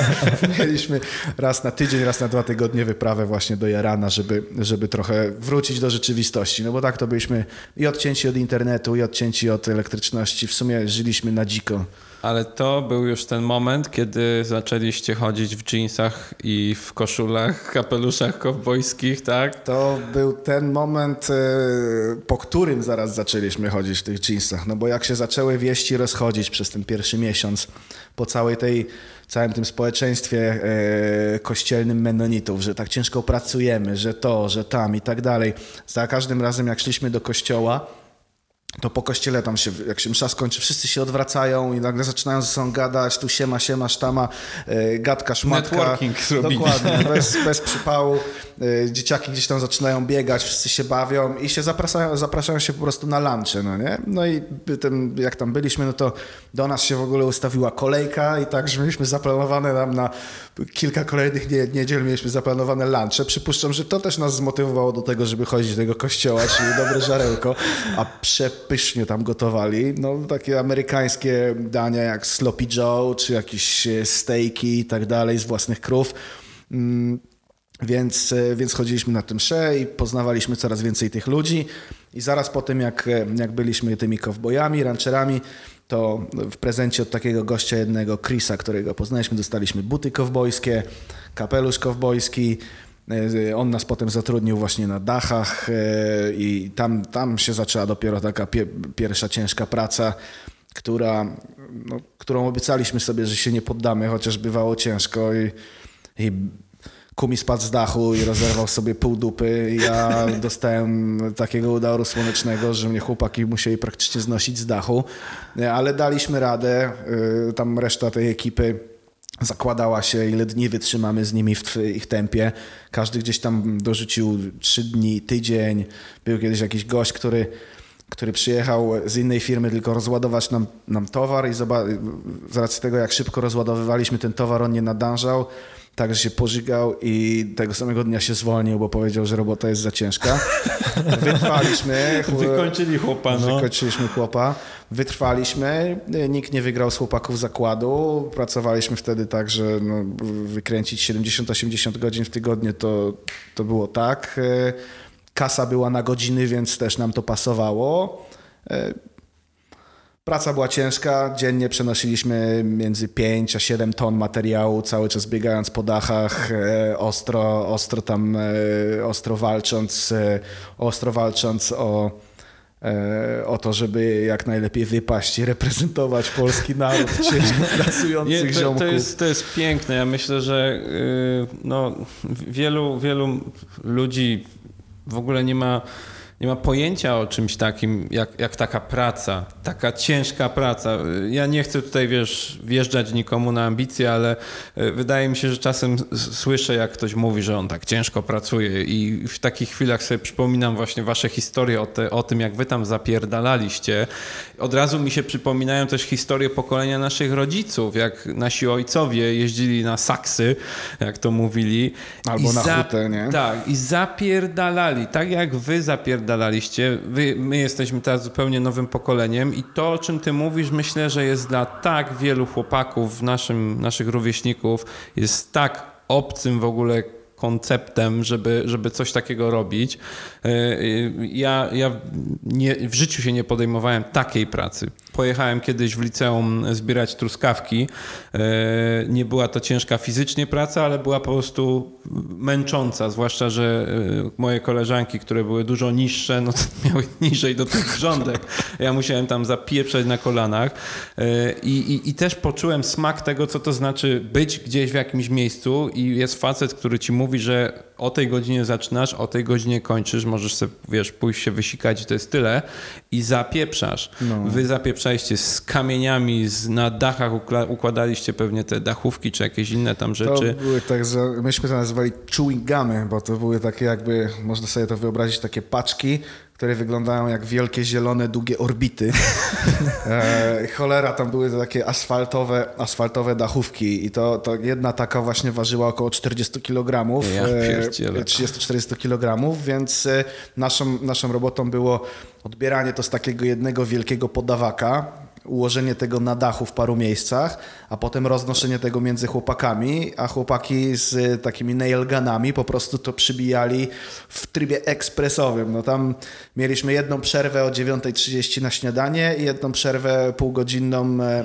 (laughs) Mieliśmy raz na tydzień, raz na dwa tygodnie wyprawę właśnie do Jarana, żeby, żeby trochę wrócić do rzeczywistości. No bo tak to byliśmy i odcięci od internetu, i odcięci od elektryczności. W sumie żyliśmy na dziko. Ale to był już ten moment, kiedy zaczęliście chodzić w jeansach i w koszulach, (laughs) kapeluszach kowbojskich, tak? To był ten moment, e, po którym zaraz zaczęliśmy chodzić w tych jeansach. No bo jak się zaczęły wieści rozchodzić przez ten pierwszy miesiąc, po całej tej, całym tym społeczeństwie e, kościelnym menonitów, że tak ciężko pracujemy, że to, że tam i tak dalej. Za każdym razem jak szliśmy do kościoła, to po kościele tam się, jak się msza skończy, wszyscy się odwracają i nagle zaczynają ze sobą gadać, tu siema, siema, sztama, e, gadka, szmatka. Networking zrobili. Dokładnie, (laughs) bez, bez przypału. E, dzieciaki gdzieś tam zaczynają biegać, wszyscy się bawią i się zapraszają, zapraszają się po prostu na lunche, no nie? No i tym, jak tam byliśmy, no to do nas się w ogóle ustawiła kolejka i tak, że mieliśmy zaplanowane nam na kilka kolejnych nie, niedziel mieliśmy zaplanowane lunche. Przypuszczam, że to też nas zmotywowało do tego, żeby chodzić do tego kościoła, czyli dobre żarełko, a przepysznie tam gotowali. No takie amerykańskie dania jak sloppy joe, czy jakieś steaki i tak dalej z własnych krów. Mm, więc, więc chodziliśmy na tym msze i poznawaliśmy coraz więcej tych ludzi. I zaraz po tym, jak, jak byliśmy tymi kowbojami, rancherami, to w prezencie od takiego gościa jednego, Chrisa, którego poznaliśmy, dostaliśmy buty kowbojskie, kapelusz kowbojski. E, on nas potem zatrudnił właśnie na dachach e, i tam, tam się zaczęła dopiero taka pie, pierwsza ciężka praca, która, no, którą obiecaliśmy sobie, że się nie poddamy, chociaż bywało ciężko i, i Kumi spadł z dachu i rozerwał sobie pół dupy. Ja dostałem takiego udaru słonecznego, że mnie chłopaki musieli praktycznie znosić z dachu, ale daliśmy radę. Tam reszta tej ekipy zakładała się, ile dni wytrzymamy z nimi w ich tempie. Każdy gdzieś tam dorzucił trzy dni, tydzień. Był kiedyś jakiś gość, który który przyjechał z innej firmy tylko rozładować nam, nam towar i z racji tego, jak szybko rozładowywaliśmy ten towar, on nie nadążał Także się pożygał i tego samego dnia się zwolnił, bo powiedział, że robota jest za ciężka. (laughs) Wytrwaliśmy. Wykończyli chłopa, no. Wykończyliśmy chłopa. Wytrwaliśmy. Nikt nie wygrał z chłopaków zakładu. Pracowaliśmy wtedy tak, że no, wykręcić 70-80 godzin w tygodniu to, to było tak. Kasa była na godziny, więc też nam to pasowało. Praca była ciężka, dziennie przenosiliśmy między 5 a 7 ton materiału, cały czas biegając po dachach, e, ostro, ostro tam, e, ostro walcząc, e, ostro walcząc o, o to, żeby jak najlepiej wypaść i reprezentować polski naród (laughs) ciężko pracujących Nie, to, ziomków. To jest, to jest piękne. Ja myślę, że no, wielu, wielu ludzi w ogóle nie ma nie ma pojęcia o czymś takim, jak, jak taka praca, taka ciężka praca. Ja nie chcę tutaj, wiesz, wjeżdżać nikomu na ambicje, ale e, wydaje mi się, że czasem słyszę, jak ktoś mówi, że on tak ciężko pracuje i w takich chwilach sobie przypominam właśnie wasze historie o, te, o tym, jak wy tam zapierdalaliście. Od razu mi się przypominają też historie pokolenia naszych rodziców, jak nasi ojcowie jeździli na saksy, jak to mówili. Albo na hutę, nie? Tak, i zapierdalali, tak jak wy zapierdalaliście oddalaliście. Wy, my jesteśmy teraz zupełnie nowym pokoleniem i to, o czym ty mówisz, myślę, że jest dla tak wielu chłopaków, naszym, naszych rówieśników, jest tak obcym w ogóle konceptem, żeby, żeby coś takiego robić. E, ja, ja nie, w życiu się nie podejmowałem takiej pracy. Pojechałem kiedyś w liceum zbierać truskawki. E, nie była to ciężka fizycznie praca, ale była po prostu męcząca, zwłaszcza, że e, moje koleżanki, które były dużo niższe, no to (laughs) miały niżej do tych rządek. Ja musiałem tam zapieprzać na kolanach I, i, i też poczułem smak tego, co to znaczy być gdzieś w jakimś miejscu i jest facet, który ci mówi, mówi, że o tej godzinie zaczynasz, o tej godzinie kończysz, możesz sobie, wiesz, pójść się wysikać i to jest tyle i zapieprzasz. No. Wy zapieprzaliście z kamieniami, z, na dachach układaliście pewnie te dachówki czy jakieś inne tam rzeczy. To były tak, myśmy to nazywali chewing gumy, bo to były takie jakby, można sobie to wyobrazić, takie paczki, które wyglądają jak wielkie, zielone, długie orbity. (laughs) E, cholera, tam były takie asfaltowe, asfaltowe dachówki i to, to jedna taka właśnie ważyła około 40 kg, ja e, 30-40 kg, więc e, naszą, naszą robotą było odbieranie to z takiego jednego wielkiego podawaka, ułożenie tego na dachu w paru miejscach, a potem roznoszenie tego między chłopakami, a chłopaki z takimi nailgunami po prostu to przybijali w trybie ekspresowym. No tam mieliśmy jedną przerwę o 9.30 na śniadanie i jedną przerwę półgodzinną, e,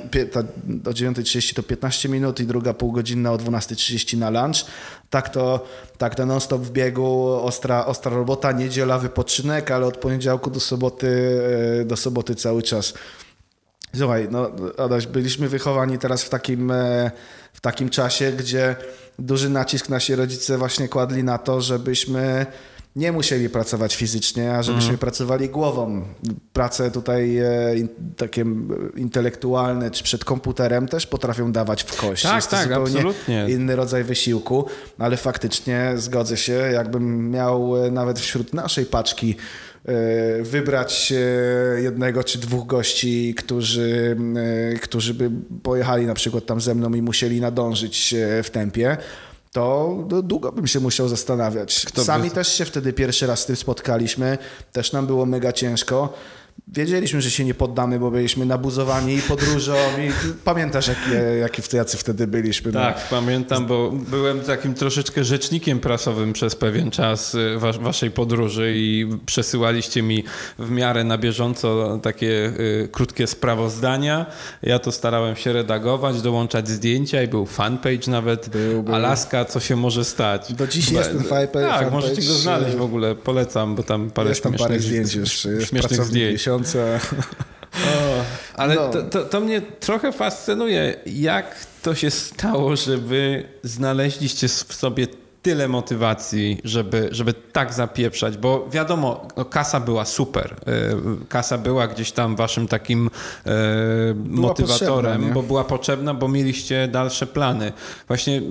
o 9.30 to 15 minut i druga półgodzinna o 12.30 na lunch. Tak to, tak to non-stop w biegu, ostra, ostra robota, niedziela wypoczynek, ale od poniedziałku do soboty, e, do soboty cały czas. Słuchaj, no Adaś, byliśmy wychowani teraz w takim, e, w takim czasie, gdzie duży nacisk nasi rodzice właśnie kładli na to, żebyśmy nie musieli pracować fizycznie, a żebyśmy mm. pracowali głową. Prace tutaj e, takie intelektualne czy przed komputerem też potrafią dawać w kość. Tak, Jest tak, to zupełnie absolutnie. inny rodzaj wysiłku, ale faktycznie zgodzę się, jakbym miał e, nawet wśród naszej paczki wybrać e, jednego czy dwóch gości, którzy, e, którzy by pojechali na przykład tam ze mną i musieli nadążyć w tempie, to długo bym się musiał zastanawiać. Kto Sami by... też się wtedy pierwszy raz z tym spotkaliśmy, też nam było mega ciężko. Wiedzieliśmy, że się nie poddamy, bo byliśmy nabuzowani podróżą i pamiętasz, jakie, jakie jacy wtedy byliśmy. No. Tak, no. pamiętam, bo byłem takim troszeczkę rzecznikiem prasowym przez pewien czas y, was, waszej podróży i przesyłaliście mi w miarę na bieżąco takie y, krótkie sprawozdania. Ja to starałem się redagować, dołączać zdjęcia i był fanpage nawet. Był, był. Alaska, co się może stać. Do dziś jest ten fanpage. Tak, możecie go znaleźć w ogóle, polecam, bo tam parę jest tam parę zdjęć jeszcze, śmiesznych zdjęć O, ale no. to, to, to, mnie trochę fascynuje, jak to się stało, że wy znaleźliście w sobie tyle motywacji, żeby, żeby tak zapieprzać, bo wiadomo, no, kasa była super. E, kasa była gdzieś tam waszym takim e, motywatorem, bo była potrzebna, bo mieliście dalsze plany. Właśnie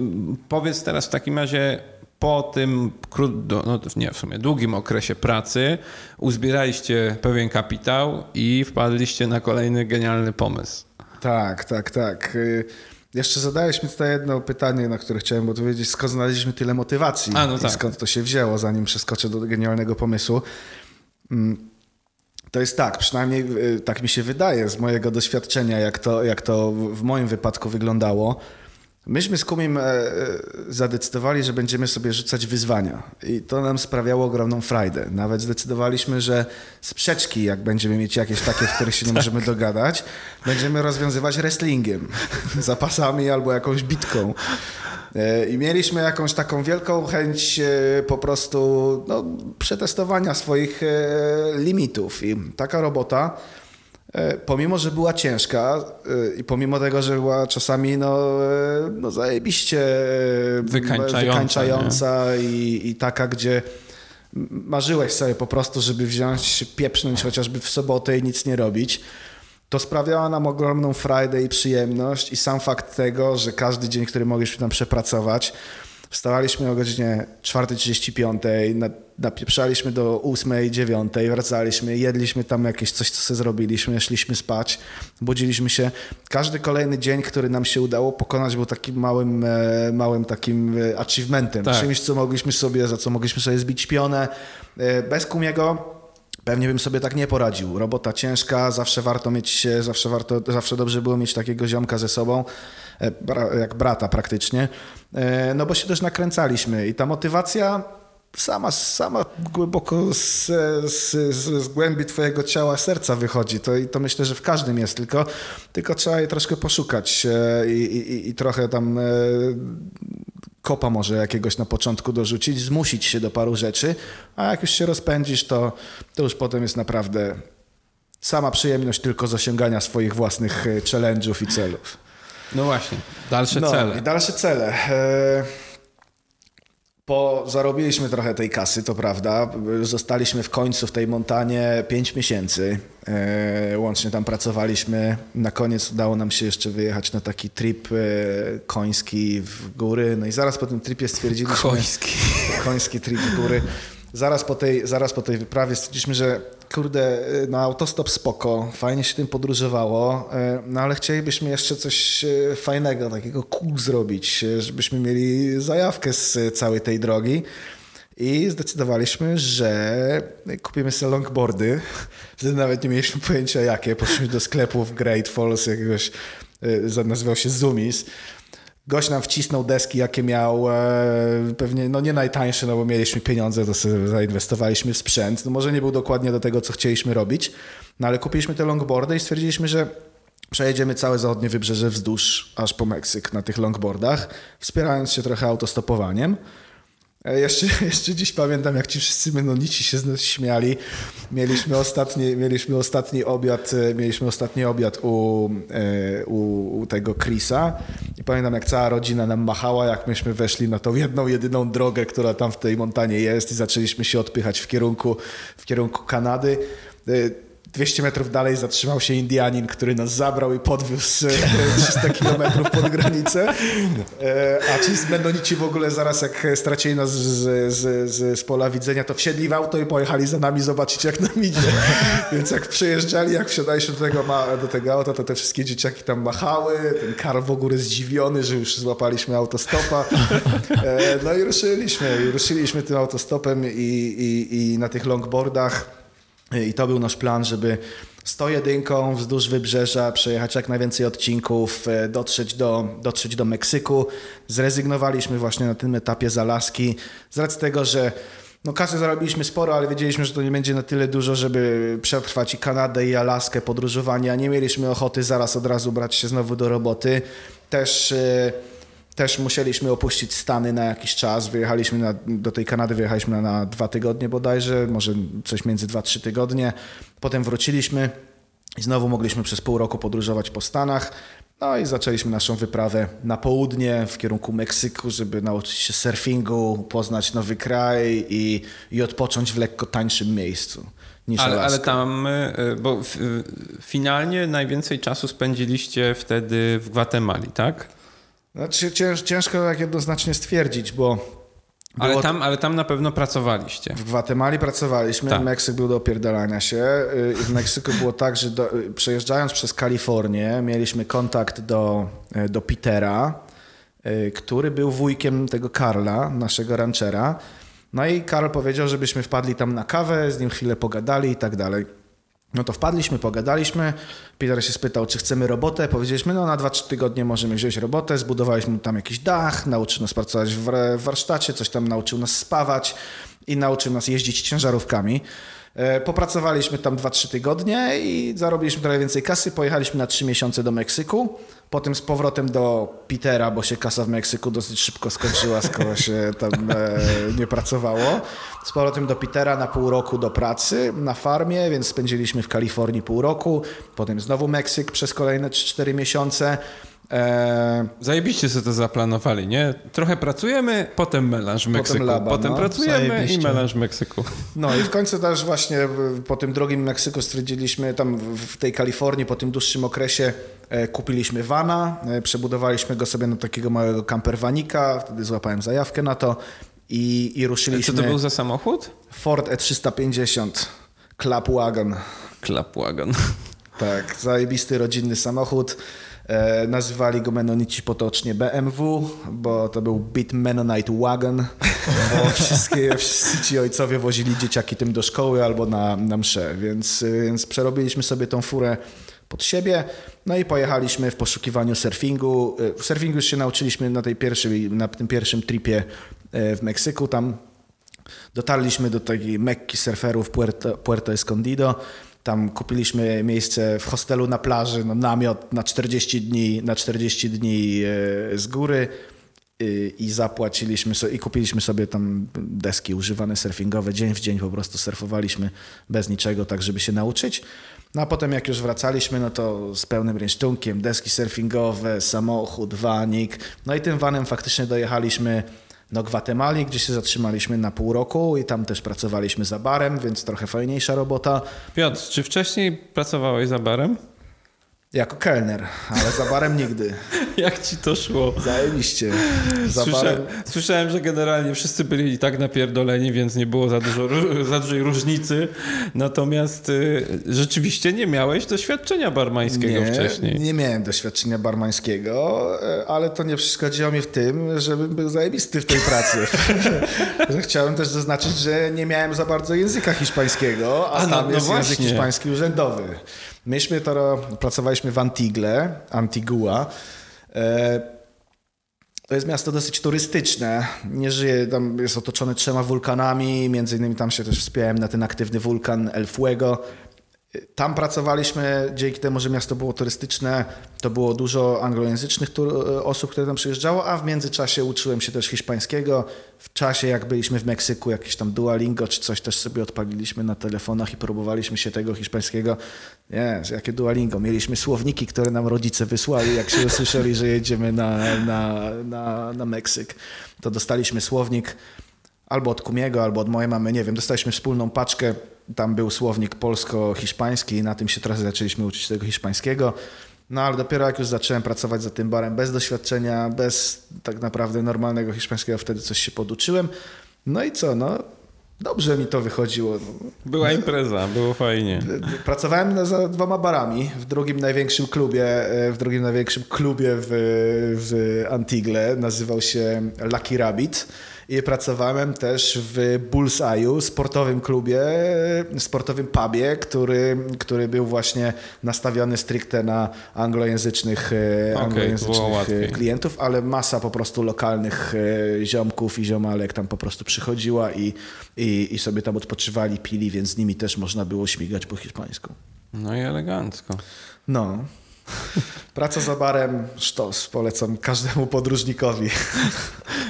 powiedz teraz w takim razie, po tym no nie, w sumie długim okresie pracy uzbieraliście pewien kapitał i wpadliście na kolejny genialny pomysł. Tak, tak, tak. Y, jeszcze zadałeś mi tutaj jedno pytanie, na które chciałem odpowiedzieć. Skąd znaleźliśmy tyle motywacji A, no tak. i skąd to się wzięło, zanim przeskoczę do genialnego pomysłu. Mm, to jest tak, przynajmniej y, tak mi się wydaje z mojego doświadczenia, jak to, jak to w moim wypadku wyglądało. Myśmy z Kumim e, e, zadecydowali, że będziemy sobie rzucać wyzwania i to nam sprawiało ogromną frajdę. Nawet zdecydowaliśmy, że sprzeczki, jak będziemy mieć jakieś takie, w których się nie (laughs) tak. możemy dogadać, będziemy rozwiązywać wrestlingiem, (laughs) zapasami albo jakąś bitką. E, I mieliśmy jakąś taką wielką chęć po prostu no, przetestowania swoich limitów. I taka robota pomimo, że była ciężka e, i pomimo tego, że była czasami no, e, no zajebiście wykańczająca, wykańczająca i, i taka, gdzie marzyłeś sobie po prostu, żeby wziąć, pieprznąć chociażby w sobotę i nic nie robić, to sprawiała nam ogromną frajdę i przyjemność i sam fakt tego, że każdy dzień, który mogliśmy tam przepracować, Wstawaliśmy o godzinie 4.35, napieprzaliśmy do 8.09, wracaliśmy, jedliśmy tam jakieś coś, co sobie zrobiliśmy, szliśmy spać, budziliśmy się. Każdy kolejny dzień, który nam się udało pokonać, był takim małym, e, małym takim e, achievementem, tak. czymś, co mogliśmy sobie, za co mogliśmy sobie zbić pionę. E, bez Kumiego Pewnie bym sobie tak nie poradził. Robota ciężka, zawsze warto mieć, zawsze warto, zawsze dobrze było mieć takiego ziomka ze sobą, jak brata praktycznie. E, no bo się też nakręcaliśmy i ta motywacja sama, sama głęboko z, z, z, głębi twojego ciała, serca wychodzi. To, I to myślę, że w każdym jest, tylko, tylko trzeba je troszkę poszukać e, i, i, i trochę tam e, kopa może jakiegoś na początku dorzucić, zmusić się do paru rzeczy, a jak już się rozpędzisz, to, to już potem jest naprawdę sama przyjemność tylko z osiągania swoich własnych challenge'ów i celów. No właśnie, dalsze no, cele. I dalsze cele. Po, zarobiliśmy trochę tej kasy, to prawda. Zostaliśmy w końcu w tej montanie 5 miesięcy. E, łącznie tam pracowaliśmy. Na koniec udało nam się jeszcze wyjechać na taki trip e, koński w góry. No i zaraz po tym tripie stwierdziliśmy... Koński. Koński trip w góry. Zaraz po tej, zaraz po tej wyprawie stwierdziliśmy, że kurde, na autostop spoko, fajnie się tym podróżowało, e, no ale chcielibyśmy jeszcze coś e, fajnego, takiego cool zrobić, żebyśmy mieli zajawkę z całej tej drogi. I zdecydowaliśmy, że kupimy sobie longboardy. (laughs) Wtedy nawet nie mieliśmy pojęcia jakie. Poszliśmy do sklepu w Great Falls, jakiegoś, nazywał się Zoomis. Gość nam wcisnął deski, jakie miał, e, pewnie no nie najtańsze, no bo mieliśmy pieniądze, to sobie zainwestowaliśmy w sprzęt. No może nie był dokładnie do tego, co chcieliśmy robić, no ale kupiliśmy te longboardy i stwierdziliśmy, że przejedziemy całe zachodnie wybrzeże wzdłuż aż po Meksyk na tych longboardach, wspierając się trochę autostopowaniem. E, jeszcze, (laughs) jeszcze dziś pamiętam, jak ci wszyscy menonici się z nas śmiali. Mieliśmy ostatni, mieliśmy ostatni obiad, e, mieliśmy ostatni obiad u, e, u, u, tego Chrisa i pamiętam, jak cała rodzina nam machała, jak myśmy weszli na tą jedną, jedyną drogę, która tam w tej montanie jest i zaczęliśmy się odpychać w kierunku, w kierunku Kanady 200 metrów dalej zatrzymał się Indianin, który nas zabrał i podwiózł 300 kilometrów pod granicę. E, a ci Mennonici w ogóle zaraz jak stracili nas z, z, z, pola widzenia, to wsiedli w auto i pojechali za nami zobaczyć jak nam idzie. Więc jak przyjeżdżali, jak wsiadaliśmy do tego, do tego auta, to te wszystkie dzieciaki tam machały. Ten Karl w ogóle zdziwiony, że już złapaliśmy autostopa. E, no i ruszyliśmy. Ruszyliśmy tym autostopem i, i, i na tych longboardach i to był nasz plan, żeby 101 wzdłuż wybrzeża przejechać jak najwięcej odcinków, e, dotrzeć do, dotrzeć do Meksyku. Zrezygnowaliśmy właśnie na tym etapie z Alaski z racji tego, że no kasy zarobiliśmy sporo, ale wiedzieliśmy, że to nie będzie na tyle dużo, żeby przetrwać i Kanadę i Alaskę, podróżowanie, a nie mieliśmy ochoty zaraz od razu brać się znowu do roboty. Też... Yy, też musieliśmy opuścić Stany na jakiś czas. Wyjechaliśmy na, do tej Kanady, wyjechaliśmy na, na dwa tygodnie bodajże, może coś między dwa, trzy tygodnie. Potem wróciliśmy i znowu mogliśmy przez pół roku podróżować po Stanach. No i zaczęliśmy naszą wyprawę na południe, w kierunku Meksyku, żeby nauczyć się surfingu, poznać nowy kraj i, i odpocząć w lekko tańszym miejscu. Niż ale, ale tam, y, bo finalnie najwięcej czasu spędziliście wtedy w Gwatemali, tak? Znaczy, cięż, ciężko tak jednoznacznie stwierdzić, bo. Ale tam, ale tam na pewno pracowaliście. W Gwatemali pracowaliśmy, tak. Meksyk był do opierdalania się. Y, w Meksyku było tak, że do, y, przejeżdżając przez Kalifornię mieliśmy kontakt do, y, do Petera, który był wujkiem tego Karla, naszego ranchera. No i Karl powiedział, żebyśmy wpadli tam na kawę, z nim chwilę pogadali i tak dalej. No to wpadliśmy, pogadaliśmy. Peter się spytał, czy chcemy robotę. Powiedzieliśmy, no na 2-3 tygodnie możemy wziąć robotę. Zbudowaliśmy tam jakiś dach, nauczył nas pracować w warsztacie, coś tam nauczył nas spawać i nauczył nas jeździć ciężarówkami. E, popracowaliśmy tam 2-3 tygodnie i zarobiliśmy trochę więcej kasy. Pojechaliśmy na 3 miesiące do Meksyku. Potem z powrotem do Petera, bo się kasa w Meksyku dosyć szybko skończyła, skoro się tam e, nie pracowało. Z powrotem do Petera na pół roku do pracy na farmie, więc spędziliśmy w Kalifornii pół roku. Potem znowu Meksyk przez kolejne 3-4 miesiące. E... Zajebiście sobie to zaplanowali, nie? Trochę pracujemy, potem melanż w Meksyku. Potem, laba, potem no. pracujemy Zajebiście. i melanż w Meksyku. No i w końcu też właśnie po tym drugim Meksyku stwierdziliśmy, tam w tej Kalifornii po tym dłuższym okresie e, kupiliśmy vana, e, przebudowaliśmy go sobie na takiego małego campervanika, wtedy złapałem zajawkę na to i, i ruszyliśmy. Co to był za samochód? Ford E350 Club Wagon. Club Wagon. Tak, zajebisty rodzinny samochód. E, nazywali go Menonici potocznie BMW, bo to był Bit Mennonite Wagon, bo (laughs) wszystkie, wszyscy ci ojcowie wozili dzieciaki tym do szkoły albo na, na msze, więc, więc przerobiliśmy sobie tą furę pod siebie, no i pojechaliśmy w poszukiwaniu surfingu. E, surfingu już się nauczyliśmy na, tej pierwszej, na tym pierwszym tripie e, w Meksyku, tam dotarliśmy do takiej Mekki surferów Puerto, Puerto Escondido, tam kupiliśmy miejsce w hostelu na plaży, no, namiot na 40 dni, na 40 dni e, z góry i zapłaciliśmy i kupiliśmy sobie tam deski używane surfingowe. Dzień w dzień po prostu surfowaliśmy bez niczego, tak żeby się nauczyć. No a potem jak już wracaliśmy, no to z pełnym rynsztunkiem, deski surfingowe, samochód, vanik. No i tym vanem faktycznie dojechaliśmy do Gwatemali, gdzie się zatrzymaliśmy na pół roku i tam też pracowaliśmy za barem, więc trochę fajniejsza robota. Piotr, czy wcześniej pracowałeś za barem? Jako kelner, ale za barem nigdy. (laughs) Jak ci to szło? Zajebiście. Za Słyszałem, barem... słyszałem, że generalnie wszyscy byli i tak napierdoleni, więc nie było za, dużo, (laughs) za dużej różnicy. Natomiast y, rzeczywiście nie miałeś doświadczenia barmańskiego nie, wcześniej. Nie miałem doświadczenia barmańskiego, e, ale to nie przeszkodziło mi w tym, żebym był zajebisty w tej pracy. (laughs) chciałem też zaznaczyć, że nie miałem za bardzo języka hiszpańskiego, a, A, no- tam no jest język właśnie. hiszpański urzędowy. Myśmy to pracowaliśmy w Antigle, Antigua. E, To jest miasto dosyć turystyczne. Nie żyje, tam jest otoczone trzema wulkanami, między innymi tam się też wspiąłem na ten aktywny wulkan El Fuego. Tam pracowaliśmy, dzięki temu, że miasto było turystyczne, to było dużo anglojęzycznych tur- osób, które tam przyjeżdżało, a w międzyczasie uczyłem się też hiszpańskiego. W czasie, jak byliśmy w Meksyku, jakieś tam Duolingo czy coś też sobie odpaliliśmy na telefonach i próbowaliśmy się tego hiszpańskiego. Nie, jakie Duolingo. Mieliśmy słowniki, które nam rodzice wysłali, jak się usłyszeli, że jedziemy na, na, na, na Meksyk. To dostaliśmy słownik albo od Kumiego, albo od mojej mamy, nie wiem, dostaliśmy wspólną paczkę, tam był słownik polsko-hiszpański i na tym się trochę zaczęliśmy uczyć tego hiszpańskiego. No ale dopiero jak już zacząłem pracować za tym barem bez doświadczenia, bez tak naprawdę normalnego hiszpańskiego, wtedy coś się poduczyłem. No i co, no dobrze mi to wychodziło. Była impreza, było fajnie. Pracowałem za dwoma barami w drugim największym klubie, e, w drugim największym klubie w, w Antigle, nazywał się Lucky Rabbit i pracowałem też w Bullseye'u, sportowym klubie, sportowym pubie, który, który był właśnie nastawiony stricte na anglojęzycznych, e, Okej, anglojęzycznych e, klientów, ale masa po prostu lokalnych e, ziomków i ziomalek tam po prostu przychodziła i, i, i sobie tam odpoczywali, pili, więc z nimi też można było śmigać po hiszpańsku. No i elegancko. No. (laughs) Praca za barem, sztos, polecam każdemu podróżnikowi.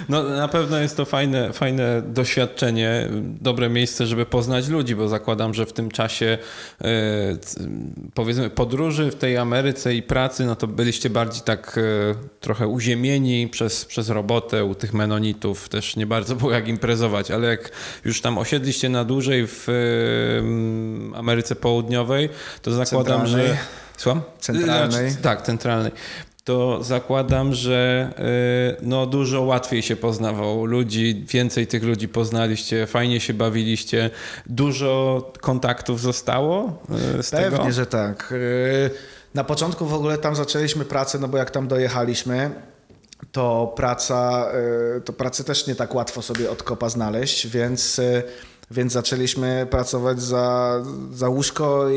No na pewno jest to fajne, fajne doświadczenie, dobre miejsce, żeby poznać ludzi, bo zakładam, że w tym czasie e, powiedzmy podróży w tej Ameryce i pracy, no to byliście bardziej tak e, trochę uziemieni przez, przez robotę u tych menonitów, też nie bardzo było jak imprezować, ale jak już tam osiedliście na dłużej w e, Ameryce Południowej, to zakładam, że... Centralnej. Słucham? Centralnej. Znaczy, tak, centralnej. To zakładam, że y, no, dużo łatwiej się poznawało ludzi, więcej tych ludzi poznaliście, fajnie się bawiliście, dużo kontaktów zostało y, z Pewnie, tego. że tak. Yy, Na początku w ogóle tam zaczęliśmy pracę, no bo jak tam dojechaliśmy, to praca, to pracy też nie tak łatwo sobie od kopa znaleźć, więc, więc zaczęliśmy pracować za, za łóżko i,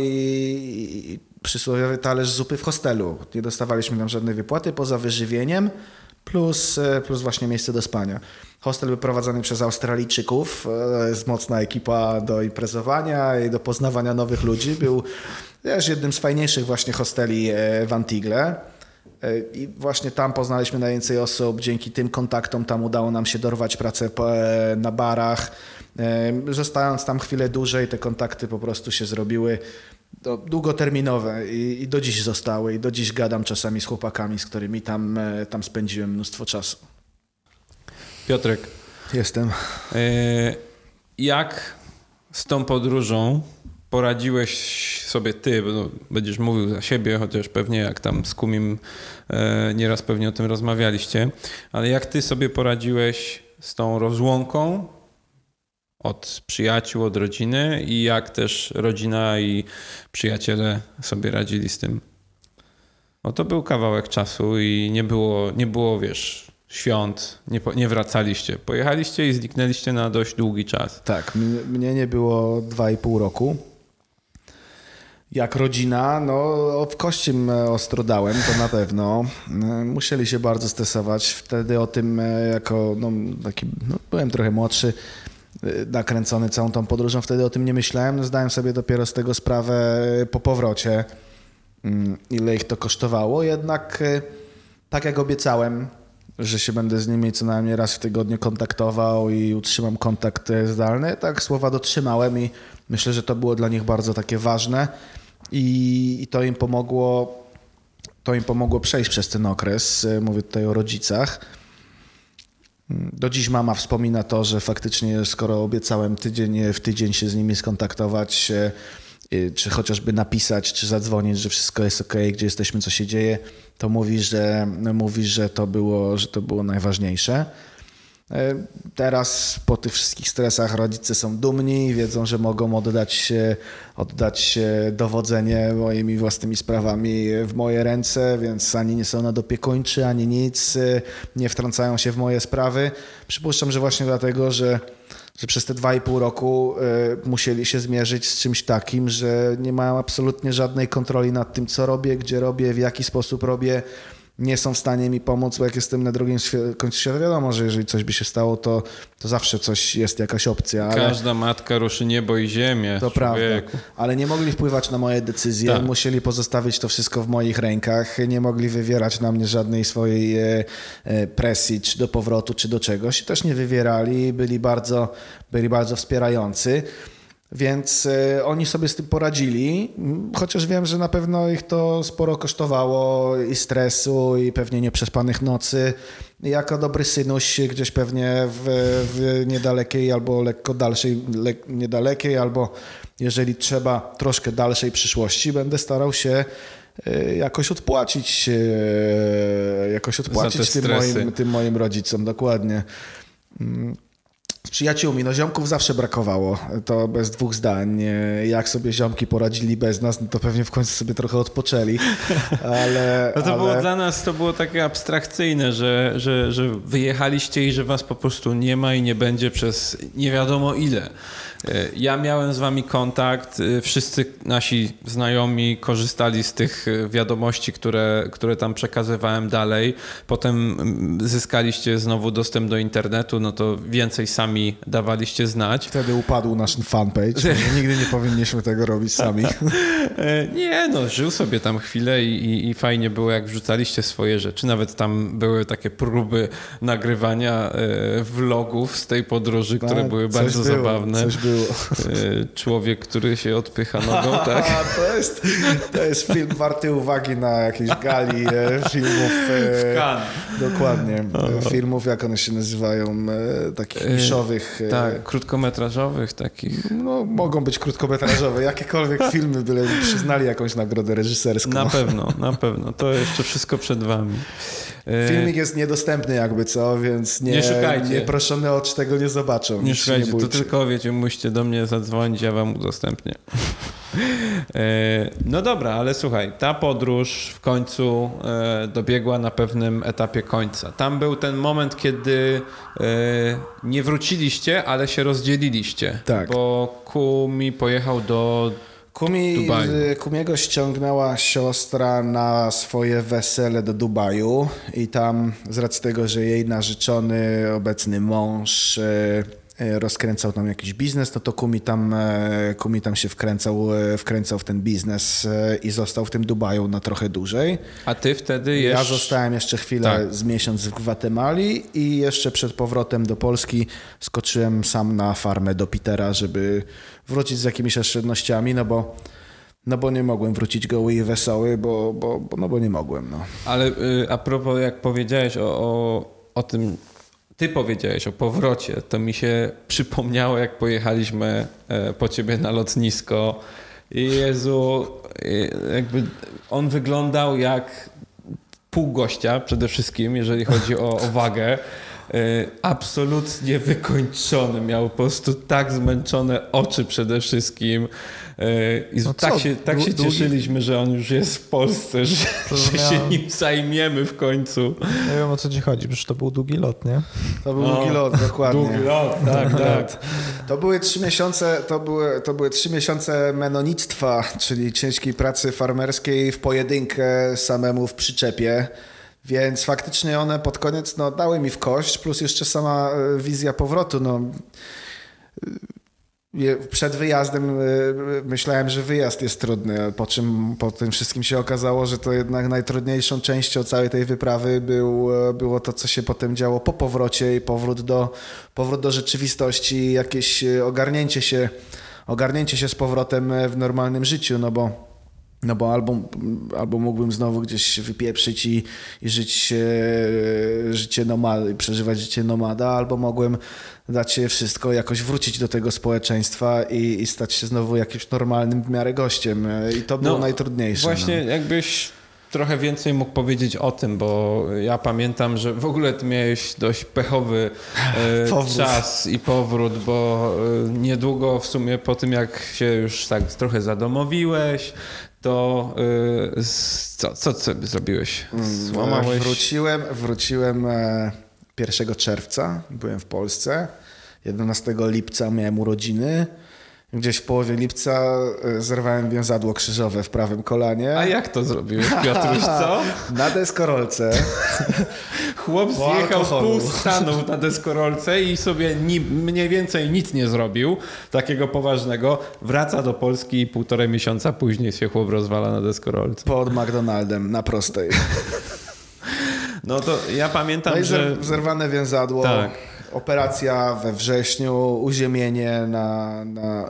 i przysłowiowy talerz zupy w hostelu. Nie dostawaliśmy tam żadnej wypłaty poza wyżywieniem plus, yy, plus właśnie miejsce do spania. Hostel był prowadzony przez Australijczyków, e, jest mocna ekipa do imprezowania i do poznawania nowych ludzi. Był też jednym z fajniejszych właśnie hosteli e, w Antigle. E, I właśnie tam poznaliśmy najwięcej osób. Dzięki tym kontaktom tam udało nam się dorwać pracę e, na barach. E, Zostając tam chwilę dłużej, te kontakty po prostu się zrobiły do- długoterminowe i, i do dziś zostały. I do dziś gadam czasami z chłopakami, z którymi tam, e, tam spędziłem mnóstwo czasu. Piotrek, Jestem. y, jak z tą podróżą poradziłeś sobie ty, bo no, będziesz mówił za siebie, chociaż pewnie jak tam z Kumim e, nieraz pewnie o tym rozmawialiście, ale jak ty sobie poradziłeś z tą rozłąką od przyjaciół, od rodziny i jak też rodzina i przyjaciele sobie radzili z tym? No to był kawałek czasu i nie było, nie było wiesz, świąt, nie, nie wracaliście. Pojechaliście i zniknęliście na dość długi czas. Tak, mnie, nie było 2,5 roku. Jak rodzina, no w kościem ostro dałem, to na pewno. E, Musieli się bardzo stresować. Wtedy o tym e, jako no, taki, no, byłem trochę młodszy, nakręcony całą tą podróżą, wtedy o tym nie myślałem. Zdałem sobie dopiero z tego sprawę e, po powrocie, mm, ile ich to kosztowało. Jednak e, tak jak obiecałem, że się będę z nimi co najmniej raz w tygodniu kontaktował i utrzymam kontakt zdalny, tak słowa dotrzymałem i myślę, że to było dla nich bardzo takie ważne i, i to im pomogło to im pomogło przejść przez ten okres. Mówię tutaj o rodzicach. Do dziś mama wspomina to, że faktycznie skoro obiecałem tydzień w tydzień się z nimi skontaktować, czy chociażby napisać, czy zadzwonić, że wszystko jest ok, gdzie jesteśmy, co się dzieje, to mówi, że, mówi, że, to, było, że to było najważniejsze. E, teraz po tych wszystkich stresach rodzice są dumni, wiedzą, że mogą oddać, oddać dowodzenie moimi własnymi sprawami w moje ręce, więc ani nie są nadopiekuńczy, ani nic, nie wtrącają się w moje sprawy. Przypuszczam, że właśnie dlatego, że że przez te dwa i pół roku musieli się zmierzyć z czymś takim, że nie mają absolutnie żadnej kontroli nad tym, co robię, gdzie robię, w jaki sposób robię nie są w stanie mi pomóc, bo jak jestem na drugim końcu świata, wiadomo, że jeżeli coś by się stało, to, to zawsze coś jest, jakaś opcja. Ale... Każda matka ruszy niebo i ziemię. To prawda, ale nie mogli wpływać na moje decyzje, tak. musieli pozostawić to wszystko w moich rękach, nie mogli wywierać na mnie żadnej swojej e, e, presji, czy do powrotu, czy do czegoś. Też nie wywierali, byli bardzo, byli bardzo wspierający. Więc e, oni sobie z tym poradzili, chociaż wiem, że na pewno ich to sporo kosztowało i stresu, i pewnie nieprzespanych nocy. Jako dobry synuś gdzieś pewnie w, w niedalekiej albo lekko dalszej, le, niedalekiej, albo jeżeli trzeba troszkę dalszej przyszłości, będę starał się e, jakoś odpłacić, e, jakoś odpłacić tym moim, tym moim rodzicom, dokładnie. Z przyjaciółmi. No ziomków zawsze brakowało, to bez dwóch zdań. Jak sobie ziomki poradzili bez nas, no to pewnie w końcu sobie trochę odpoczęli, (laughs) ale... No to ale... było dla nas, to było takie abstrakcyjne, że, że, że wyjechaliście i że was po prostu nie ma i nie będzie przez nie wiadomo ile. E, ja miałem z wami kontakt, e, wszyscy nasi znajomi korzystali z tych e, wiadomości, które, które tam przekazywałem dalej. Potem mm, zyskaliście znowu dostęp do internetu, no to więcej sami dawaliście znać. Wtedy upadł nasz fanpage. (laughs) Nigdy nie powinniśmy tego robić sami. (laughs) nie, no żył sobie tam chwilę i, i, i, fajnie było, jak wrzucaliście swoje rzeczy. Nawet tam były takie próby nagrywania vlogów z tej podróży, które tak, były bardzo było, zabawne. Coś było było. E, człowiek, który się odpycha nogą, (laughs) tak? to, jest, to jest film warty uwagi na jakiejś gali e, filmów. E, w Cannes. Dokładnie. Filmów, jak one się nazywają, takich niszowych. Tak, krótkometrażowych takich. No, mogą być krótkometrażowe. Jakiekolwiek (laughs) filmy, byle przyznali jakąś nagrodę reżyserską. Na pewno, na pewno. To jeszcze wszystko przed wami. Filmik jest niedostępny jakby co, więc nie, nie szukajcie. Nieproszone oczy tego nie zobaczą. Nie szukajcie, nie to tylko wiecie, musicie do mnie zadzwonić, ja wam udostępnię. (laughs) E, no dobra, ale słuchaj, ta podróż w końcu e, dobiegła na pewnym etapie końca. Tam był ten moment, kiedy e, nie wróciliście, ale się rozdzieliliście. Tak. Bo Kumi pojechał do Kumi, Kumiego ściągnęła siostra na swoje wesele do Dubaju i tam z racji tego, że jej narzeczony, obecny mąż E, rozkręcał tam jakiś biznes, no to Kumi tam, e, Kumi tam się wkręcał, e, wkręcał w ten biznes i został w tym Dubaju na trochę dłużej. A ty wtedy jeszcze... Ja zostałem jeszcze chwilę, tak. z miesiąc w Gwatemali i jeszcze przed powrotem do Polski skoczyłem sam na farmę do Petera, żeby wrócić z jakimiś oszczędnościami, no bo no bo nie mogłem wrócić goły i wesoły, bo, bo, bo, no bo nie mogłem. No. Ale y, a propos, jak powiedziałeś o, o, o tym, ty powiedziałeś o powrocie, to mi się przypomniało, jak pojechaliśmy e, po ciebie na lotnisko. Jezu, jakby on wyglądał jak pół gościa przede wszystkim, jeżeli chodzi o, o wagę. E, absolutnie wykończony, miał po prostu tak zmęczone oczy przede wszystkim. I no tak się, tak się cieszyliśmy, że on już jest w Polsce, że, że się nim zajmiemy w końcu. Nie wiem o co ci chodzi, przecież to był długi lot, nie? To był no, długi lot, dokładnie. Długi lot, tak, tak. To były trzy miesiące, to były, to były trzy miesiące menonictwa, czyli ciężkiej pracy farmerskiej w pojedynkę samemu w przyczepie. Więc faktycznie one pod koniec no, dały mi w kość, plus jeszcze sama e, wizja powrotu. No, przed wyjazdem e, myślałem, że wyjazd jest trudny, po czym po tym wszystkim się okazało, że to jednak najtrudniejszą częścią całej tej wyprawy był, e, było to, co się potem działo po powrocie i powrót do, powrót do rzeczywistości, jakieś e, ogarnięcie się, ogarnięcie się z powrotem w normalnym życiu, no bo No bo albo, albo mógłbym znowu gdzieś wypieprzyć i, i żyć e, życie nomady, przeżywać życie nomada, albo mogłem dać się wszystko, jakoś wrócić do tego społeczeństwa i, i stać się znowu jakimś normalnym w miarę gościem. I to było No, najtrudniejsze. Właśnie no. jakbyś trochę więcej mógł powiedzieć o tym, bo ja pamiętam, że w ogóle ty miałeś dość pechowy e, czas i powrót, bo e, niedługo w sumie po tym, jak się już tak trochę zadomowiłeś, to e, z- co, co sobie zrobiłeś? Złamałeś? Wróciłem, wróciłem e, 1 czerwca, byłem w Polsce. 11 lipca miałem urodziny. Gdzieś w połowie lipca e, zerwałem więzadło krzyżowe w prawym kolanie. A jak to zrobiłeś, (laughs) Piotruś, co? Na deskorolce. Chłop zjechał pół Stanów na deskorolce i sobie ni, mniej więcej nic nie zrobił, takiego poważnego. Wraca do Polski i półtorej miesiąca później się chłop rozwala na deskorolce. Pod McDonaldem na prostej. No to ja pamiętam, No i że... zer- zerwane więzadło. Tak. Operacja we wrześniu, uziemienie na, na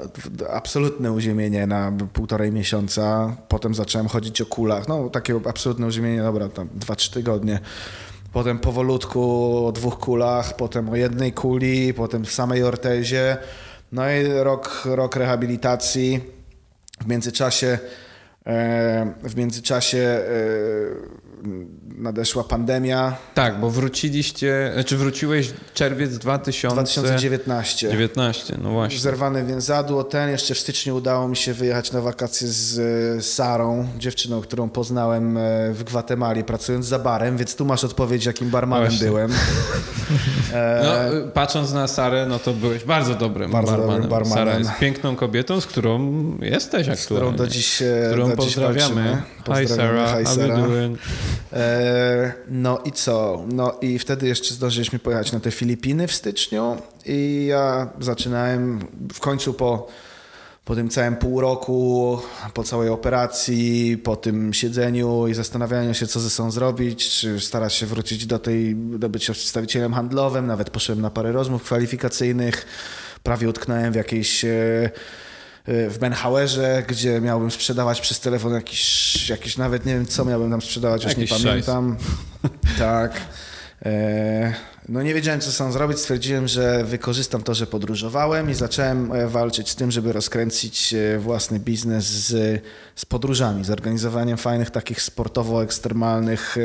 absolutne uziemienie na półtorej miesiąca. Potem zacząłem chodzić o kulach. No takie absolutne uziemienie, dobra, tam 2-3 tygodnie. Potem powolutku o dwóch kulach, potem o jednej kuli, potem w samej ortezie. No i rok, rok rehabilitacji. W międzyczasie, e, w międzyczasie e, nadeszła pandemia. Tak, bo wróciliście, znaczy wróciłeś czerwiec 2019. 2019. 19, no właśnie. Zerwane więzadło. Ten jeszcze w styczniu udało mi się wyjechać na wakacje z e, Sarą, dziewczyną, którą poznałem e, w Gwatemali, pracując za barem, więc tu masz odpowiedź, jakim barmanem Właśnie. byłem. (laughs) E, No, y, patrząc na Sarę, no to byłeś bardzo dobrym Bardzo dobrym barmanem. barmanem. Sara jest piękną kobietą, z którą jesteś aktualnie. z którą do dziś, e, którą do dziś pozdrawiamy. walczymy. Hi Pozdrawiamy, Sarah, hi, Sarah. E, no i co? No i wtedy jeszcze zdążyliśmy pojechać na te Filipiny w styczniu i ja zaczynałem w końcu po, po tym całym pół roku, po całej operacji, po tym siedzeniu i zastanawianiu się, co ze sobą zrobić, czy starać się wrócić do tej, do bycia przedstawicielem handlowym, nawet poszedłem na parę rozmów kwalifikacyjnych, prawie utknąłem w jakiejś... E, w Benhauerze, gdzie miałbym sprzedawać przez telefon jakiś, jakiś nawet nie wiem co miałbym tam sprzedawać, już nie pamiętam. (laughs) tak. E, no nie wiedziałem co sam zrobić, stwierdziłem, że wykorzystam to, że podróżowałem i zacząłem e, walczyć z tym, żeby rozkręcić e, własny biznes z, z podróżami, z organizowaniem fajnych takich sportowo-ekstremalnych,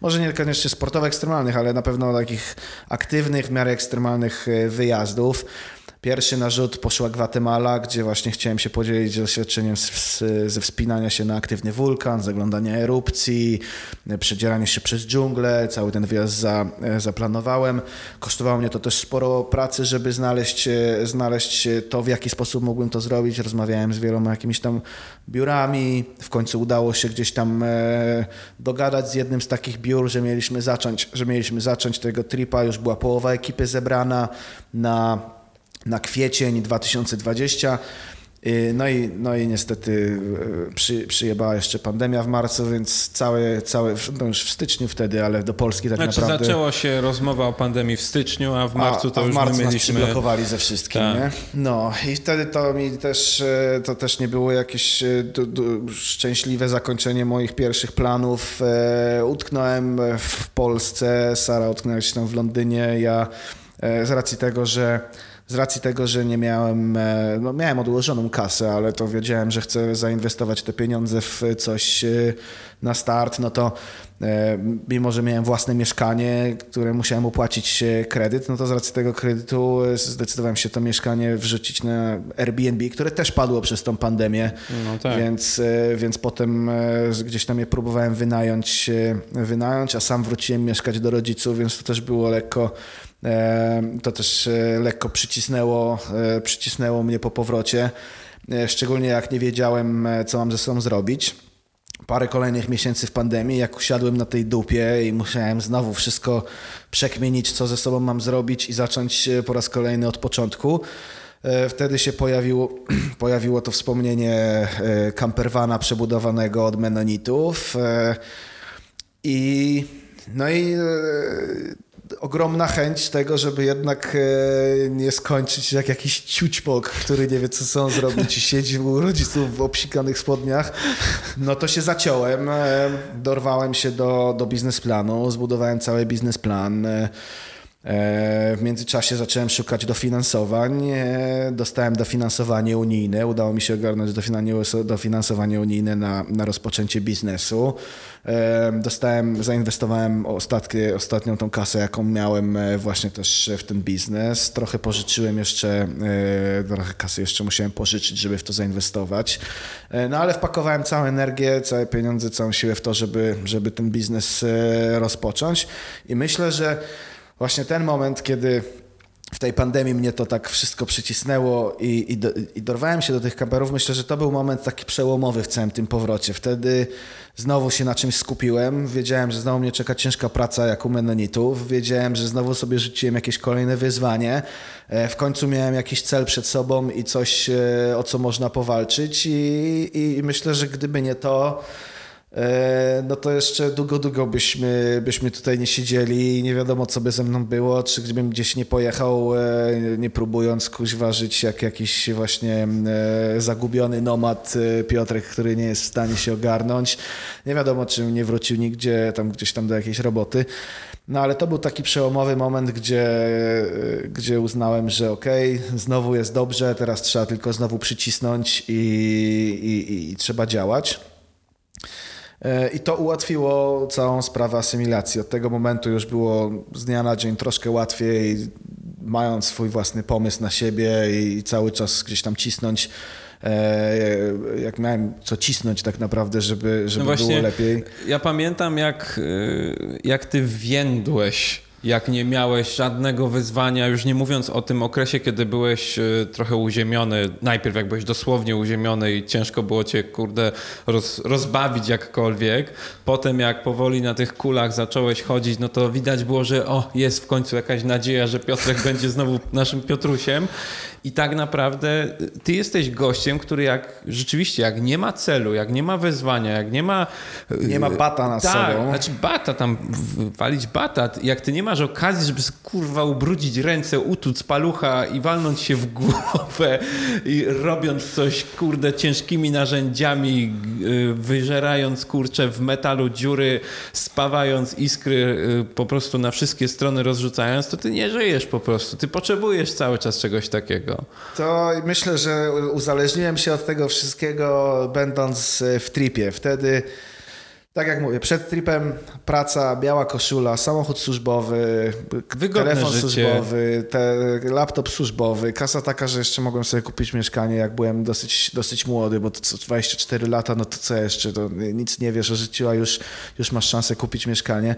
może nie koniecznie sportowo-ekstremalnych, ale na pewno takich aktywnych, w miarę ekstremalnych wyjazdów. Pierwszy narzut poszła Gwatemala, gdzie właśnie chciałem się podzielić doświadczeniem z, ze wspinania się na aktywny wulkan, zaglądania erupcji, przedzieranie się przez dżunglę. Cały ten wyjazd za, zaplanowałem. Kosztowało mnie to też sporo pracy, żeby znaleźć, znaleźć to, w jaki sposób mógłbym to zrobić. Rozmawiałem z wieloma jakimiś tam biurami. W końcu udało się gdzieś tam e, dogadać z jednym z takich biur, że mieliśmy zacząć, że mieliśmy zacząć tego tripa. Już była połowa ekipy zebrana na na kwiecień 2020. Y, No i, no i niestety y, przy, przyjebała jeszcze pandemia w marcu, więc całe, całe no już w styczniu wtedy, ale do Polski tak Znaczy naprawdę. zaczęło się rozmowa o pandemii w styczniu, a w marcu a, to a w już marcu my nas mieliśmy... przyblokowali ze wszystkim, Tak. nie? No i wtedy to mi też, e, to też nie było jakieś e, du, du, szczęśliwe zakończenie moich pierwszych planów. E, utknąłem w Polsce, Sara utknęła się tam w Londynie, ja e, z racji tego, że z racji tego, że nie miałem, e, no miałem odłożoną kasę, ale to wiedziałem, że chcę zainwestować te pieniądze w coś e, na start, no to e, mimo, że miałem własne mieszkanie, które musiałem opłacić kredyt, no to z racji tego kredytu zdecydowałem się to mieszkanie wrzucić na Airbnb, które też padło przez tą pandemię, No tak. więc, więc potem gdzieś tam je próbowałem wynająć, wynająć, a sam wróciłem mieszkać do rodziców, więc to też było lekko To też e, lekko przycisnęło, e, przycisnęło mnie po powrocie, e, szczególnie jak nie wiedziałem, e, co mam ze sobą zrobić. Parę kolejnych miesięcy w pandemii, jak usiadłem na tej dupie i musiałem znowu wszystko przekmienić, co ze sobą mam zrobić i zacząć e, po raz kolejny od początku. E, Wtedy się pojawiło, (clears throat) pojawiło to wspomnienie e, campervana przebudowanego od Menonitów. E, I no i e, ogromna chęć tego, żeby jednak e, nie skończyć jak jakiś ciućpok, który nie wie, co są zrobić i siedzi u rodziców w obsikanych spodniach. No to się zaciąłem, e, dorwałem się do, do biznesplanu, zbudowałem cały biznesplan. E, w międzyczasie zacząłem szukać dofinansowań. Dostałem dofinansowanie unijne. Udało mi się ogarnąć dofinansowanie unijne na, na rozpoczęcie biznesu. Dostałem, zainwestowałem ostatnie, ostatnią tą kasę, jaką miałem e, właśnie też w ten biznes. Trochę pożyczyłem jeszcze, e, trochę kasy jeszcze musiałem pożyczyć, żeby w to zainwestować. E, no ale wpakowałem całą energię, całe pieniądze, całą siłę w to, żeby, żeby ten biznes rozpocząć. I myślę, że właśnie ten moment, kiedy w tej pandemii mnie to tak wszystko przycisnęło i, i, do, i dorwałem się do tych kamerów. Myślę, że to był moment taki przełomowy w całym tym powrocie. Wtedy znowu się na czymś skupiłem. Wiedziałem, że znowu mnie czeka ciężka praca jak u Menonitów. Wiedziałem, że znowu sobie rzuciłem jakieś kolejne wyzwanie. E, w końcu miałem jakiś cel przed sobą i coś, e, o co można powalczyć. I, i myślę, że gdyby nie to, no to jeszcze długo, długo byśmy, byśmy tutaj nie siedzieli i nie wiadomo, co by ze mną było, czy gdybym gdzieś nie pojechał, e, nie próbując kuźwa żyć jak jakiś właśnie e, zagubiony nomad Piotrek, który nie jest w stanie się ogarnąć. Nie wiadomo, czy nie wrócił nigdzie, tam gdzieś tam do jakiejś roboty. No ale to był taki przełomowy moment, gdzie, gdzie uznałem, że okej, okay, znowu jest dobrze, teraz trzeba tylko znowu przycisnąć i, i, i trzeba działać. E, I to ułatwiło całą sprawę asymilacji. Od tego momentu już było z dnia na dzień troszkę łatwiej, mając swój własny pomysł na siebie i cały czas gdzieś tam cisnąć e, jak miałem co cisnąć tak naprawdę, żeby, żeby no było lepiej. Ja pamiętam jak, e, jak ty więdłeś jak nie miałeś żadnego wyzwania, już nie mówiąc o tym okresie, kiedy byłeś e, trochę uziemiony, najpierw jak byłeś dosłownie uziemiony i ciężko było cię, kurde, roz, rozbawić jakkolwiek, potem jak powoli na tych kulach zacząłeś chodzić, no to widać było, że o, jest w końcu jakaś nadzieja, że Piotrek (laughs) będzie znowu naszym Piotrusiem i tak naprawdę ty jesteś gościem, który jak rzeczywiście, jak nie ma celu, jak nie ma wyzwania, jak nie ma... Nie ma bata na tak, sobą. znaczy bata tam, walić bata, jak ty nie masz okazji, żeby kurwa ubrudzić ręce, utuc palucha i walnąć się w głowę i robiąc coś, kurde, ciężkimi narzędziami, y, wyżerając, kurcze, w metalu dziury, spawając iskry y, po prostu na wszystkie strony rozrzucając, to ty nie żyjesz po prostu. Ty potrzebujesz cały czas czegoś takiego. To myślę, że uzależniłem się od tego wszystkiego będąc e, w tripie. Wtedy tak jak mówię, przed tripem praca, biała koszula, samochód służbowy, Wygodne telefon życie. służbowy, te, laptop służbowy, kasa taka, że jeszcze mogłem sobie kupić mieszkanie, jak byłem dosyć, dosyć młody, bo to 24 lata, no to co jeszcze, to nic nie wiesz o życiu, a już, już masz szansę kupić mieszkanie.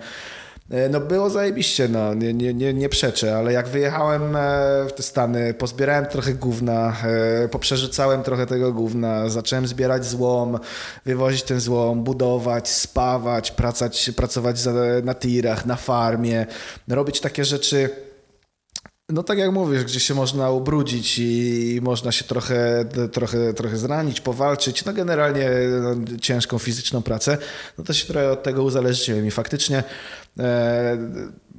E, no było zajebiście, no, nie, nie, nie, nie przeczę, ale jak wyjechałem e, w te Stany, pozbierałem trochę gówna, e, poprzerzucałem trochę tego gówna, zacząłem zbierać złom, wywozić ten złom, budować, spawać, pracować, pracować na tirach, na farmie, robić takie rzeczy, no tak jak mówisz, gdzie się można ubrudzić i można się trochę, trochę, trochę zranić, powalczyć, no generalnie no, ciężką fizyczną pracę, no to się trochę od tego uzależniłem i faktycznie e,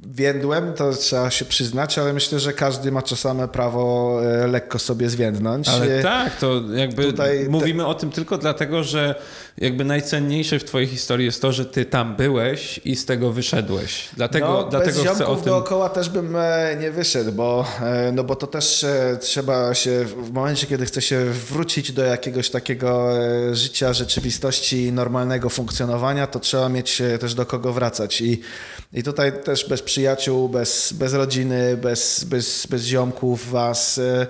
Więdłem, to trzeba się przyznać, ale myślę, że każdy ma czasami prawo e, lekko sobie zwiędnąć. Ale e, tak, to jakby Tutaj mówimy te... o tym tylko dlatego, że jakby najcenniejsze w twojej historii jest to, że ty tam byłeś i z tego wyszedłeś. Dlatego, no, dlatego bez chcę o tym... dookoła też bym e, nie wyszedł, bo, no bo to też trzeba się w momencie, kiedy chce się wrócić do jakiegoś takiego życia, rzeczywistości, normalnego funkcjonowania, to trzeba mieć też do kogo wracać i, i tutaj też bez przyjaciół, bez, bez rodziny, bez, bez, bez ziomków was, e,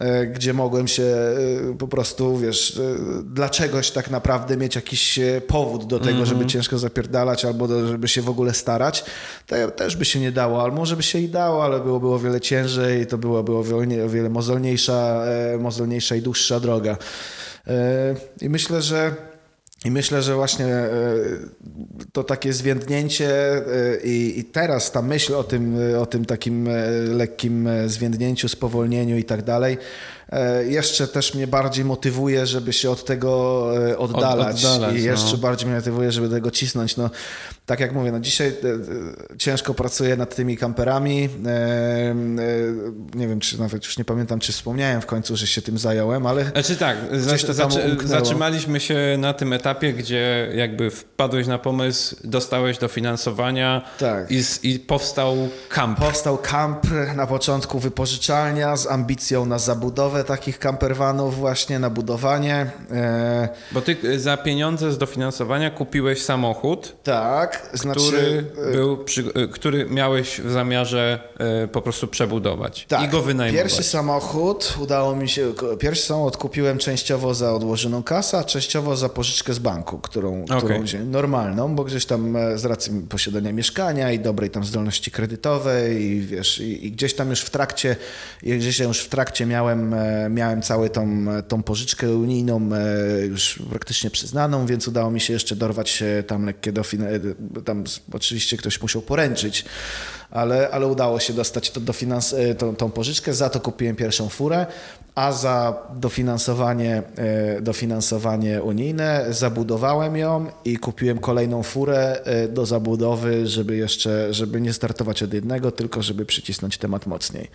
e, gdzie mogłem się e, po prostu, wiesz, dlaczegoś tak naprawdę mieć jakiś powód do tego, mm -hmm. żeby ciężko zapierdalać albo do, żeby się w ogóle starać, to też by się nie dało, ale może by się i dało, ale byłoby o wiele ciężej, to byłaby o wiele, wiele mozolniejsza, mozolniejsza i dłuższa droga. I myślę, że i myślę, że właśnie e, to takie zwiędnięcie e, i, teraz ta myśl o tym, o tym takim e, lekkim zwiędnięciu, spowolnieniu i tak dalej, e, jeszcze też mnie bardziej motywuje, żeby się od tego e, oddalać, Od- oddalać, i jeszcze no. bardziej mnie motywuje, żeby tego cisnąć. No, tak jak mówię, no dzisiaj e, e, ciężko pracuję nad tymi kamperami. E, e, nie wiem, czy nawet już nie pamiętam, czy wspomniałem w końcu, że się tym zająłem, ale Znaczy tak, zaczy, zatrzymaliśmy się na tym etapie, gdzie jakby wpadłeś na pomysł, dostałeś dofinansowania Tak. i, i powstał kamp. Powstał kamp na początku wypożyczalnia z ambicją na zabudowę takich campervanów, właśnie na budowanie. E, Bo ty y, za pieniądze z dofinansowania kupiłeś samochód, tak, znaczy. który, był przy, y, który miałeś w zamiarze po prostu przebudować Tak, i go wynajmować. Pierwszy samochód udało mi się. Pierwszy samochód kupiłem częściowo za odłożoną kasę, a częściowo za pożyczkę z banku, którą, wziąłem, normalną, bo gdzieś tam e, z racji posiadania mieszkania i dobrej tam zdolności kredytowej i wiesz, i, i gdzieś tam już w trakcie, gdzieś już w trakcie miałem, e, miałem całą tą, tą pożyczkę unijną e, już praktycznie przyznaną, więc udało mi się jeszcze dorwać tam lekkie dofinansowanie. Tam oczywiście ktoś musiał poręczyć, ale, ale udało się dostać to dofinans- e, tą, tą pożyczkę. Za to kupiłem pierwszą furę, a za dofinansowanie, e, dofinansowanie unijne zabudowałem ją i kupiłem kolejną furę e, do zabudowy, żeby jeszcze, żeby nie startować od jednego, tylko żeby przycisnąć temat mocniej.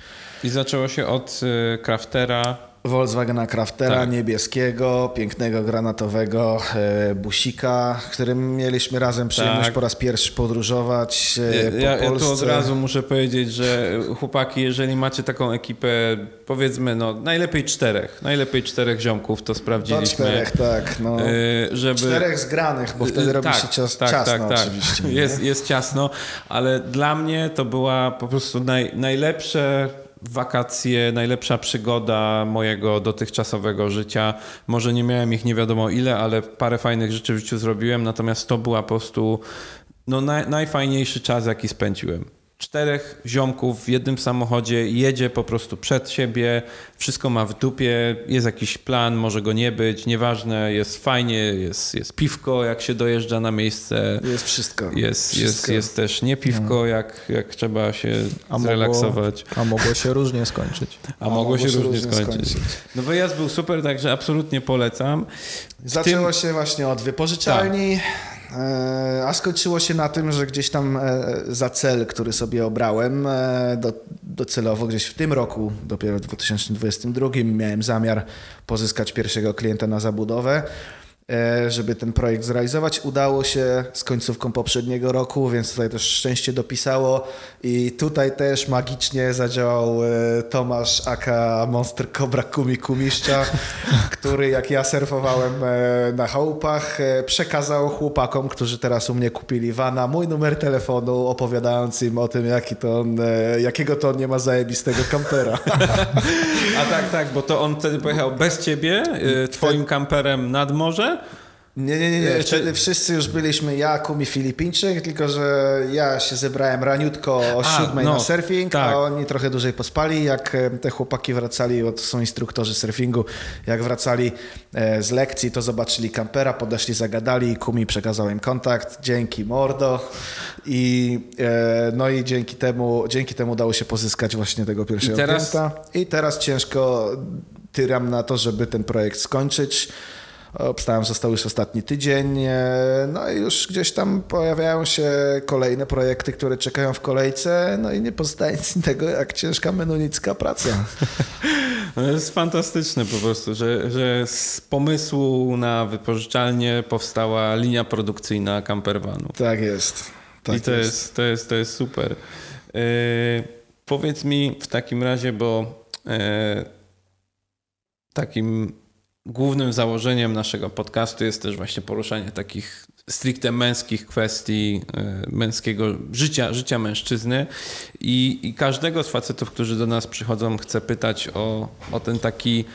I zaczęło się od y, Craftera. Volkswagena Craftera Tak. niebieskiego, pięknego granatowego e, busika, którym mieliśmy razem przyjemność Tak. po raz pierwszy podróżować e, Ja, po ja, ja tu Polsce. od razu muszę powiedzieć, że chłopaki, jeżeli macie taką ekipę, powiedzmy, no najlepiej czterech, najlepiej czterech ziomków, to Do sprawdziliśmy. czterech, tak. No. y, żeby... Czterech zgranych, bo wtedy Y, robi się cias, ciasno oczywiście. (laughs) nie? Jest, jest ciasno, ale dla mnie to była po prostu naj, najlepsze wakacje, najlepsza przygoda mojego dotychczasowego życia. Może nie miałem ich nie wiadomo ile, ale parę fajnych rzeczy w życiu zrobiłem, natomiast to była po prostu no, naj, najfajniejszy czas, jaki spędziłem. Czterech ziomków w jednym samochodzie jedzie po prostu przed siebie, wszystko ma w dupie, jest jakiś plan, może go nie być, nieważne, jest fajnie, jest, jest piwko, jak się dojeżdża na miejsce, Jest wszystko. jest, jest, Wszystko. jest też nie piwko, jak, jak trzeba się A zrelaksować. Mogło, a mogło się różnie skończyć. (laughs) A, mogło się różnie skończyć. skończyć. No wyjazd był super, także absolutnie polecam. Zaczęło się właśnie od wypożyczalni, e, a skończyło się na tym, że gdzieś tam e, za cel, który sobie obrałem, e, do, docelowo gdzieś w tym roku, dopiero w 2022, miałem zamiar pozyskać pierwszego klienta na zabudowę. E, Żeby ten projekt zrealizować, udało się z końcówką poprzedniego roku, więc tutaj też szczęście dopisało. I tutaj też magicznie zadziałał e, Tomasz aka Monster Cobra Kumi Kumiszcza, (laughs) który jak ja surfowałem e, na chałupach, przekazał chłopakom, którzy teraz u mnie kupili vana, mój numer telefonu, opowiadając im o tym, jaki to on, jakiego to on nie ma zajebistego kampera. (laughs) A tak, tak, bo to on wtedy pojechał bez ciebie, twoim kamperem nad morze. Nie, nie, nie, nie. Wtedy wszyscy już byliśmy ja, Kumi Filipińczyk, tylko że ja się zebrałem raniutko o A, siódmej no, na surfing, tak. a oni trochę dłużej pospali. Jak e, te chłopaki wracali, bo to są instruktorzy surfingu, jak wracali e, z lekcji, to zobaczyli kampera, podeszli, zagadali, Kumi przekazał im kontakt, dzięki mordo i e, no i dzięki temu, dzięki temu udało się pozyskać właśnie tego pierwszego I teraz- klienta. I teraz ciężko tyram na to, żeby ten projekt skończyć. Obstałem, został już ostatni tydzień, e, no i już gdzieś tam pojawiają się kolejne projekty, które czekają w kolejce, no i nie pozostaje nic innego jak ciężka menunicka praca. (laughs) No jest fantastyczne po prostu, że, że z pomysłu na wypożyczalnię powstała linia produkcyjna campervanu. Tak jest. Tak I to jest. to, jest, to jest super. E, powiedz mi w takim razie, bo e, takim głównym założeniem naszego podcastu jest też właśnie poruszanie takich stricte męskich kwestii e, męskiego życia, życia mężczyzny I, i każdego z facetów, którzy do nas przychodzą, chcę pytać o, o ten taki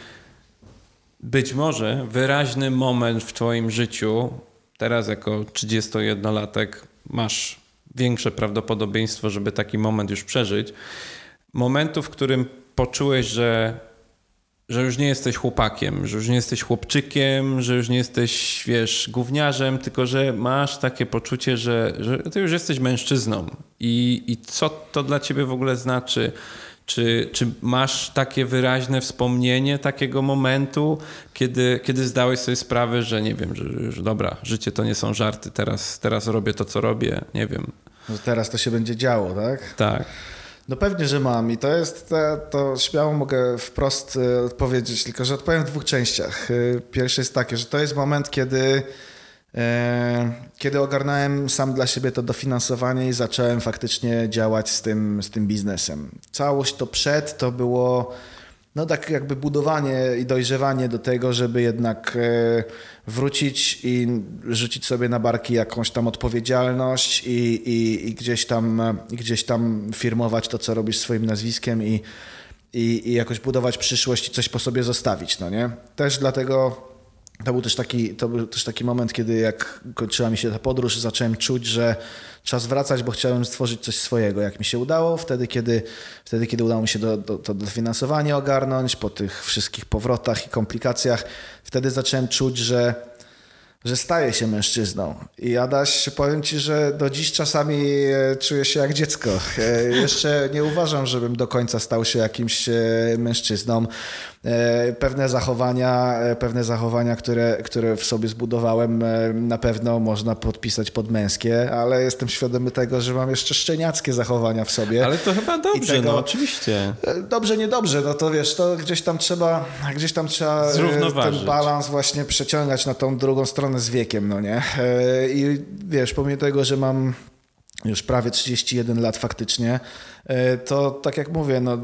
być może wyraźny moment w Twoim życiu, teraz jako 31-latek masz większe prawdopodobieństwo, żeby taki moment już przeżyć. Momentu, w którym poczułeś, że, że już nie jesteś chłopakiem, że już nie jesteś chłopczykiem, że już nie jesteś, wiesz, gówniarzem, tylko że masz takie poczucie, że, że ty już jesteś mężczyzną. I, I co to dla ciebie w ogóle znaczy? Czy, czy masz takie wyraźne wspomnienie takiego momentu, kiedy, kiedy zdałeś sobie sprawę, że nie wiem, że, że dobra, życie to nie są żarty, teraz, teraz robię to, co robię, nie wiem. No teraz to się będzie działo, tak? Tak. No pewnie, że mam i to jest, to, to śmiało mogę wprost e, odpowiedzieć, tylko że odpowiem w dwóch częściach. E, Pierwsze jest takie, że to jest moment, kiedy, e, kiedy ogarnąłem sam dla siebie to dofinansowanie i zacząłem faktycznie działać z tym, z tym biznesem. Całość to przed to było no tak jakby budowanie i dojrzewanie do tego, żeby jednak e, wrócić i rzucić sobie na barki jakąś tam odpowiedzialność i, i, i gdzieś, tam, i gdzieś tam firmować to, co robisz swoim nazwiskiem i, i, i jakoś budować przyszłość i coś po sobie zostawić, no nie? Też dlatego to był też taki, to był też taki moment, kiedy jak kończyła mi się ta podróż, zacząłem czuć, że czas wracać, bo chciałem stworzyć coś swojego. Jak mi się udało, wtedy kiedy, wtedy, kiedy udało mi się do, do, to dofinansowanie ogarnąć, po tych wszystkich powrotach i komplikacjach, wtedy zacząłem czuć, że że staje się mężczyzną. I Adaś, powiem ci, że do dziś czasami e, czuję się jak dziecko. E, Jeszcze nie uważam, żebym do końca stał się jakimś e, mężczyzną. Pewne zachowania, pewne zachowania, które, które w sobie zbudowałem, na pewno można podpisać pod męskie, ale jestem świadomy tego, że mam jeszcze szczeniackie zachowania w sobie. Ale to chyba dobrze, tego- no oczywiście. Dobrze, niedobrze, no to wiesz, to gdzieś tam trzeba, gdzieś tam trzeba e, ten balans właśnie przeciągać na tą drugą stronę z wiekiem, no nie? E, I wiesz, pomimo tego, że mam już prawie 31 lat faktycznie, e, to tak jak mówię, no,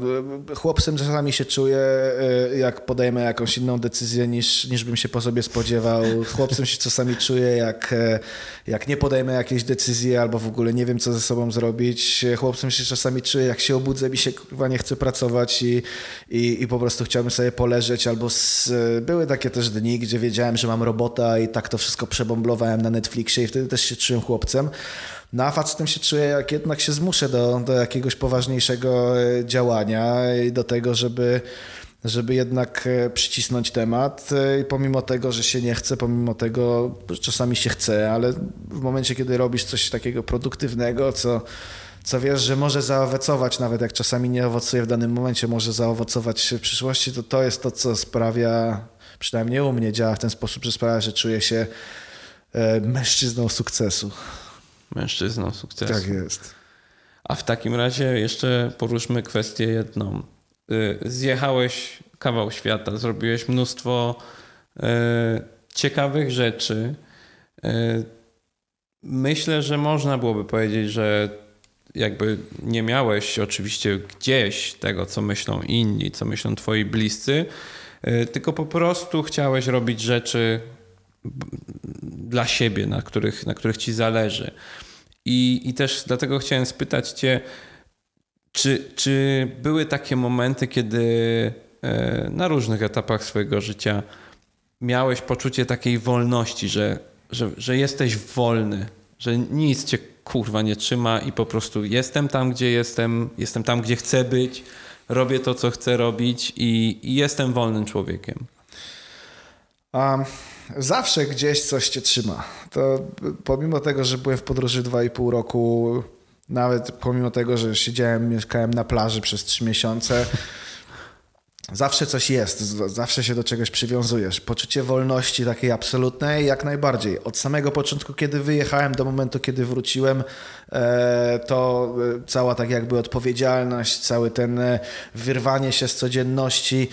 chłopcem czasami się czuję, e, jak podejmę jakąś inną decyzję niż, niż bym się po sobie spodziewał. Chłopcem się czasami czuję, jak, e, jak nie podejmę jakiejś decyzji albo w ogóle nie wiem, co ze sobą zrobić. Chłopcem się czasami czuję, jak się obudzę, mi się kurwa nie chce pracować i, i, i po prostu chciałbym sobie poleżeć albo z, były takie też dni, gdzie wiedziałem, że mam robota i tak to wszystko przebomblowałem na Netflixie i wtedy też się czułem chłopcem. No a facetem się czuję, jak jednak się zmuszę do, do jakiegoś poważniejszego e, działania i do tego, żeby, żeby jednak e, przycisnąć temat. E, I pomimo tego, że się nie chce, pomimo tego, że czasami się chce, ale w momencie, kiedy robisz coś takiego produktywnego, co, co wiesz, że może zaowocować, nawet jak czasami nie owocuje w danym momencie, może zaowocować w przyszłości, to to jest to, co sprawia, przynajmniej u mnie działa w ten sposób, że sprawia, że czuję się mężczyzną sukcesu. Mężczyzną sukcesu. Tak jest. A w takim razie jeszcze poruszmy kwestię jedną. Y, Zjechałeś kawał świata, zrobiłeś mnóstwo y, ciekawych rzeczy. Y, Myślę, że można byłoby powiedzieć, że jakby nie miałeś oczywiście gdzieś tego, co myślą inni, co myślą twoi bliscy, tylko po prostu chciałeś robić rzeczy dla siebie, na których, na których ci zależy. I, I też dlatego chciałem spytać Cię, czy, czy były takie momenty, kiedy e, na różnych etapach swojego życia miałeś poczucie takiej wolności, że, że, że jesteś wolny, że nic cię kurwa nie trzyma i po prostu jestem tam, gdzie jestem, jestem tam, gdzie chcę być, robię to, co chcę robić i, i jestem wolnym człowiekiem. A zawsze gdzieś coś cię trzyma. To pomimo tego, że byłem w podróży 2,5 roku, nawet pomimo tego, że siedziałem, mieszkałem na plaży przez 3 miesiące, zawsze coś jest, zawsze się do czegoś przywiązujesz. Poczucie wolności takiej absolutnej, jak najbardziej. Od samego początku, kiedy wyjechałem, do momentu, kiedy wróciłem, e, to e, cała tak jakby odpowiedzialność, cały ten e, wyrwanie się z codzienności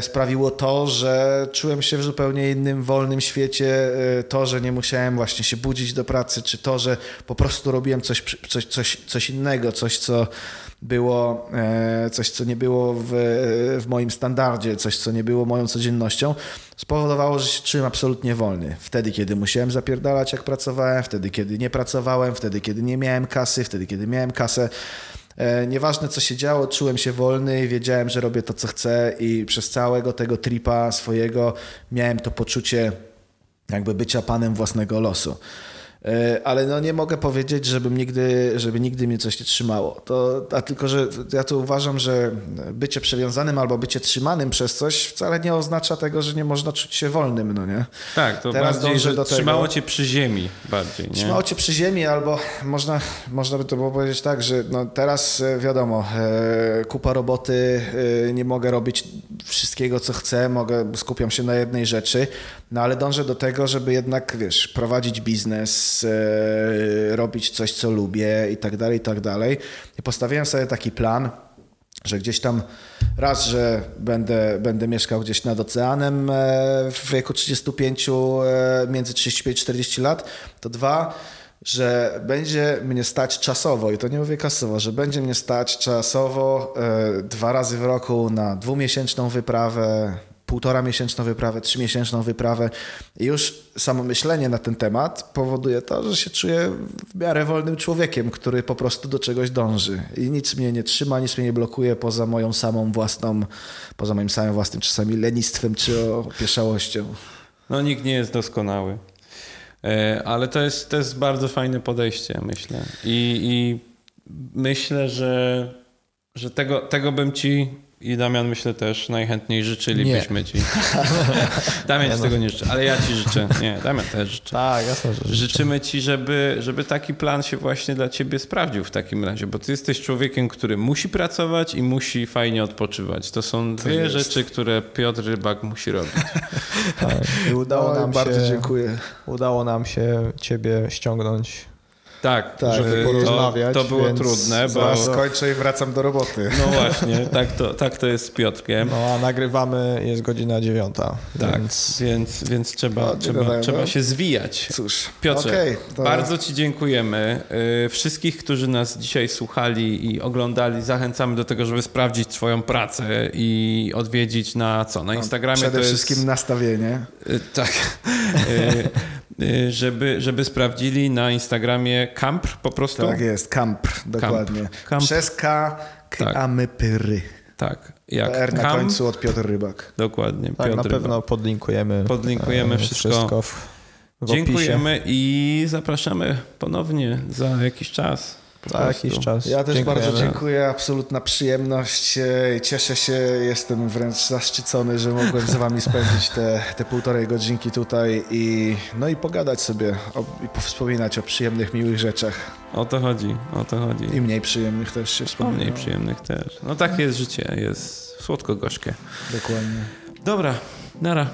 sprawiło to, że czułem się w zupełnie innym, wolnym świecie. E, To, że nie musiałem właśnie się budzić do pracy, czy to, że po prostu robiłem coś, coś, coś, coś innego, coś, co było, e, coś, co nie było w, w moim standardzie, coś, co nie było moją codziennością, spowodowało, że się czułem absolutnie wolny. Wtedy, kiedy musiałem zapierdalać, jak pracowałem, wtedy, kiedy nie pracowałem, wtedy, kiedy nie miałem kasy, wtedy, kiedy miałem kasę. E, Nieważne co się działo, czułem się wolny, wiedziałem, że robię to, co chcę i przez całego tego tripa swojego miałem to poczucie jakby bycia panem własnego losu. E, ale no nie mogę powiedzieć, żebym nigdy, żeby nigdy mnie coś nie trzymało. To, a tylko, że ja to uważam, że bycie przewiązanym albo bycie trzymanym przez coś wcale nie oznacza tego, że nie można czuć się wolnym, no nie? Tak, to Teraz bardziej, że do tego- trzymało cię przy ziemi bardziej, nie? Trzymało cię przy ziemi, albo można, można by to było powiedzieć tak, że no teraz e, wiadomo, e, kupa roboty, nie mogę robić wszystkiego, co chcę, mogę, skupiam się na jednej rzeczy, no ale dążę do tego, żeby jednak, wiesz, prowadzić biznes, e, robić coś, co lubię i tak dalej, i tak dalej. I postawiłem sobie taki plan, że gdzieś tam raz, że będę, będę mieszkał gdzieś nad oceanem e, w wieku 35, e, między 35 i 40 lat, to dwa, że będzie mnie stać czasowo, i to nie mówię kasowo, że będzie mnie stać czasowo dwa razy w roku na dwumiesięczną wyprawę, półtora miesięczną wyprawę, trzymiesięczną wyprawę. I już samo myślenie na ten temat powoduje to, że się czuję w miarę wolnym człowiekiem, który po prostu do czegoś dąży. I nic mnie nie trzyma, nic mnie nie blokuje poza moją samą własną, poza moim samym własnym czasami lenistwem czy opieszałością. No nikt nie jest doskonały. E, Ale to jest, to jest bardzo fajne podejście, myślę. I, i myślę, że, że tego, tego bym ci i Damian myślę też najchętniej życzylibyśmy ci. (laughs) Damian ci tego nie życzy, ale ja ci życzę. Nie, Damian też życzę. Tak, jasne, że życzę. Życzymy ci, żeby, żeby taki plan się właśnie dla ciebie sprawdził w takim razie, bo ty jesteś człowiekiem, który musi pracować i musi fajnie odpoczywać. To są dwie jest. rzeczy, które Piotr Rybak musi robić. (laughs) Tak. I udało No, nam bardzo się, dziękuję. Udało nam się ciebie ściągnąć. Tak, Tak, żeby żeby to, porozmawiać, to było trudne, bo Zaraz skończę i wracam do roboty. (laughs) no właśnie, tak to, tak to jest z Piotrkiem. No a nagrywamy, jest godzina dziewiąta, Tak, więc więc, więc trzeba, No, trzeba, trzeba się zwijać. Cóż, Piotrze, okej, to- bardzo Ci dziękujemy. Y, Wszystkich, którzy nas dzisiaj słuchali i oglądali, zachęcamy do tego, żeby sprawdzić swoją pracę i odwiedzić na co? Na Instagramie Przede to jest... wszystkim nastawienie. Y, Tak. (laughs) Y, żeby, żeby sprawdzili na Instagramie Kampr po prostu. Tak jest, kamp, dokładnie. Kamp. Przez K, K Tak. a my pyry. Tak. Jak R na Kamp, końcu od Piotr Rybak. Dokładnie. tak, Piotr na Rybak. pewno podlinkujemy. Podlinkujemy e, wszystko. wszystko w, w opisie. Dziękujemy i zapraszamy ponownie za jakiś czas. Po Za prostu. jakiś czas. Ja też Dziękujemy. bardzo dziękuję, absolutna przyjemność. Cieszę się, jestem wręcz zaszczycony, że mogłem z wami spędzić te, te półtorej godzinki tutaj i no i pogadać sobie o, i powspominać o przyjemnych, miłych rzeczach. O to chodzi, o to chodzi. I mniej przyjemnych też się O wspomina. mniej przyjemnych też. No takie jest życie, jest słodko-gorzkie. Dokładnie. Dobra, nara.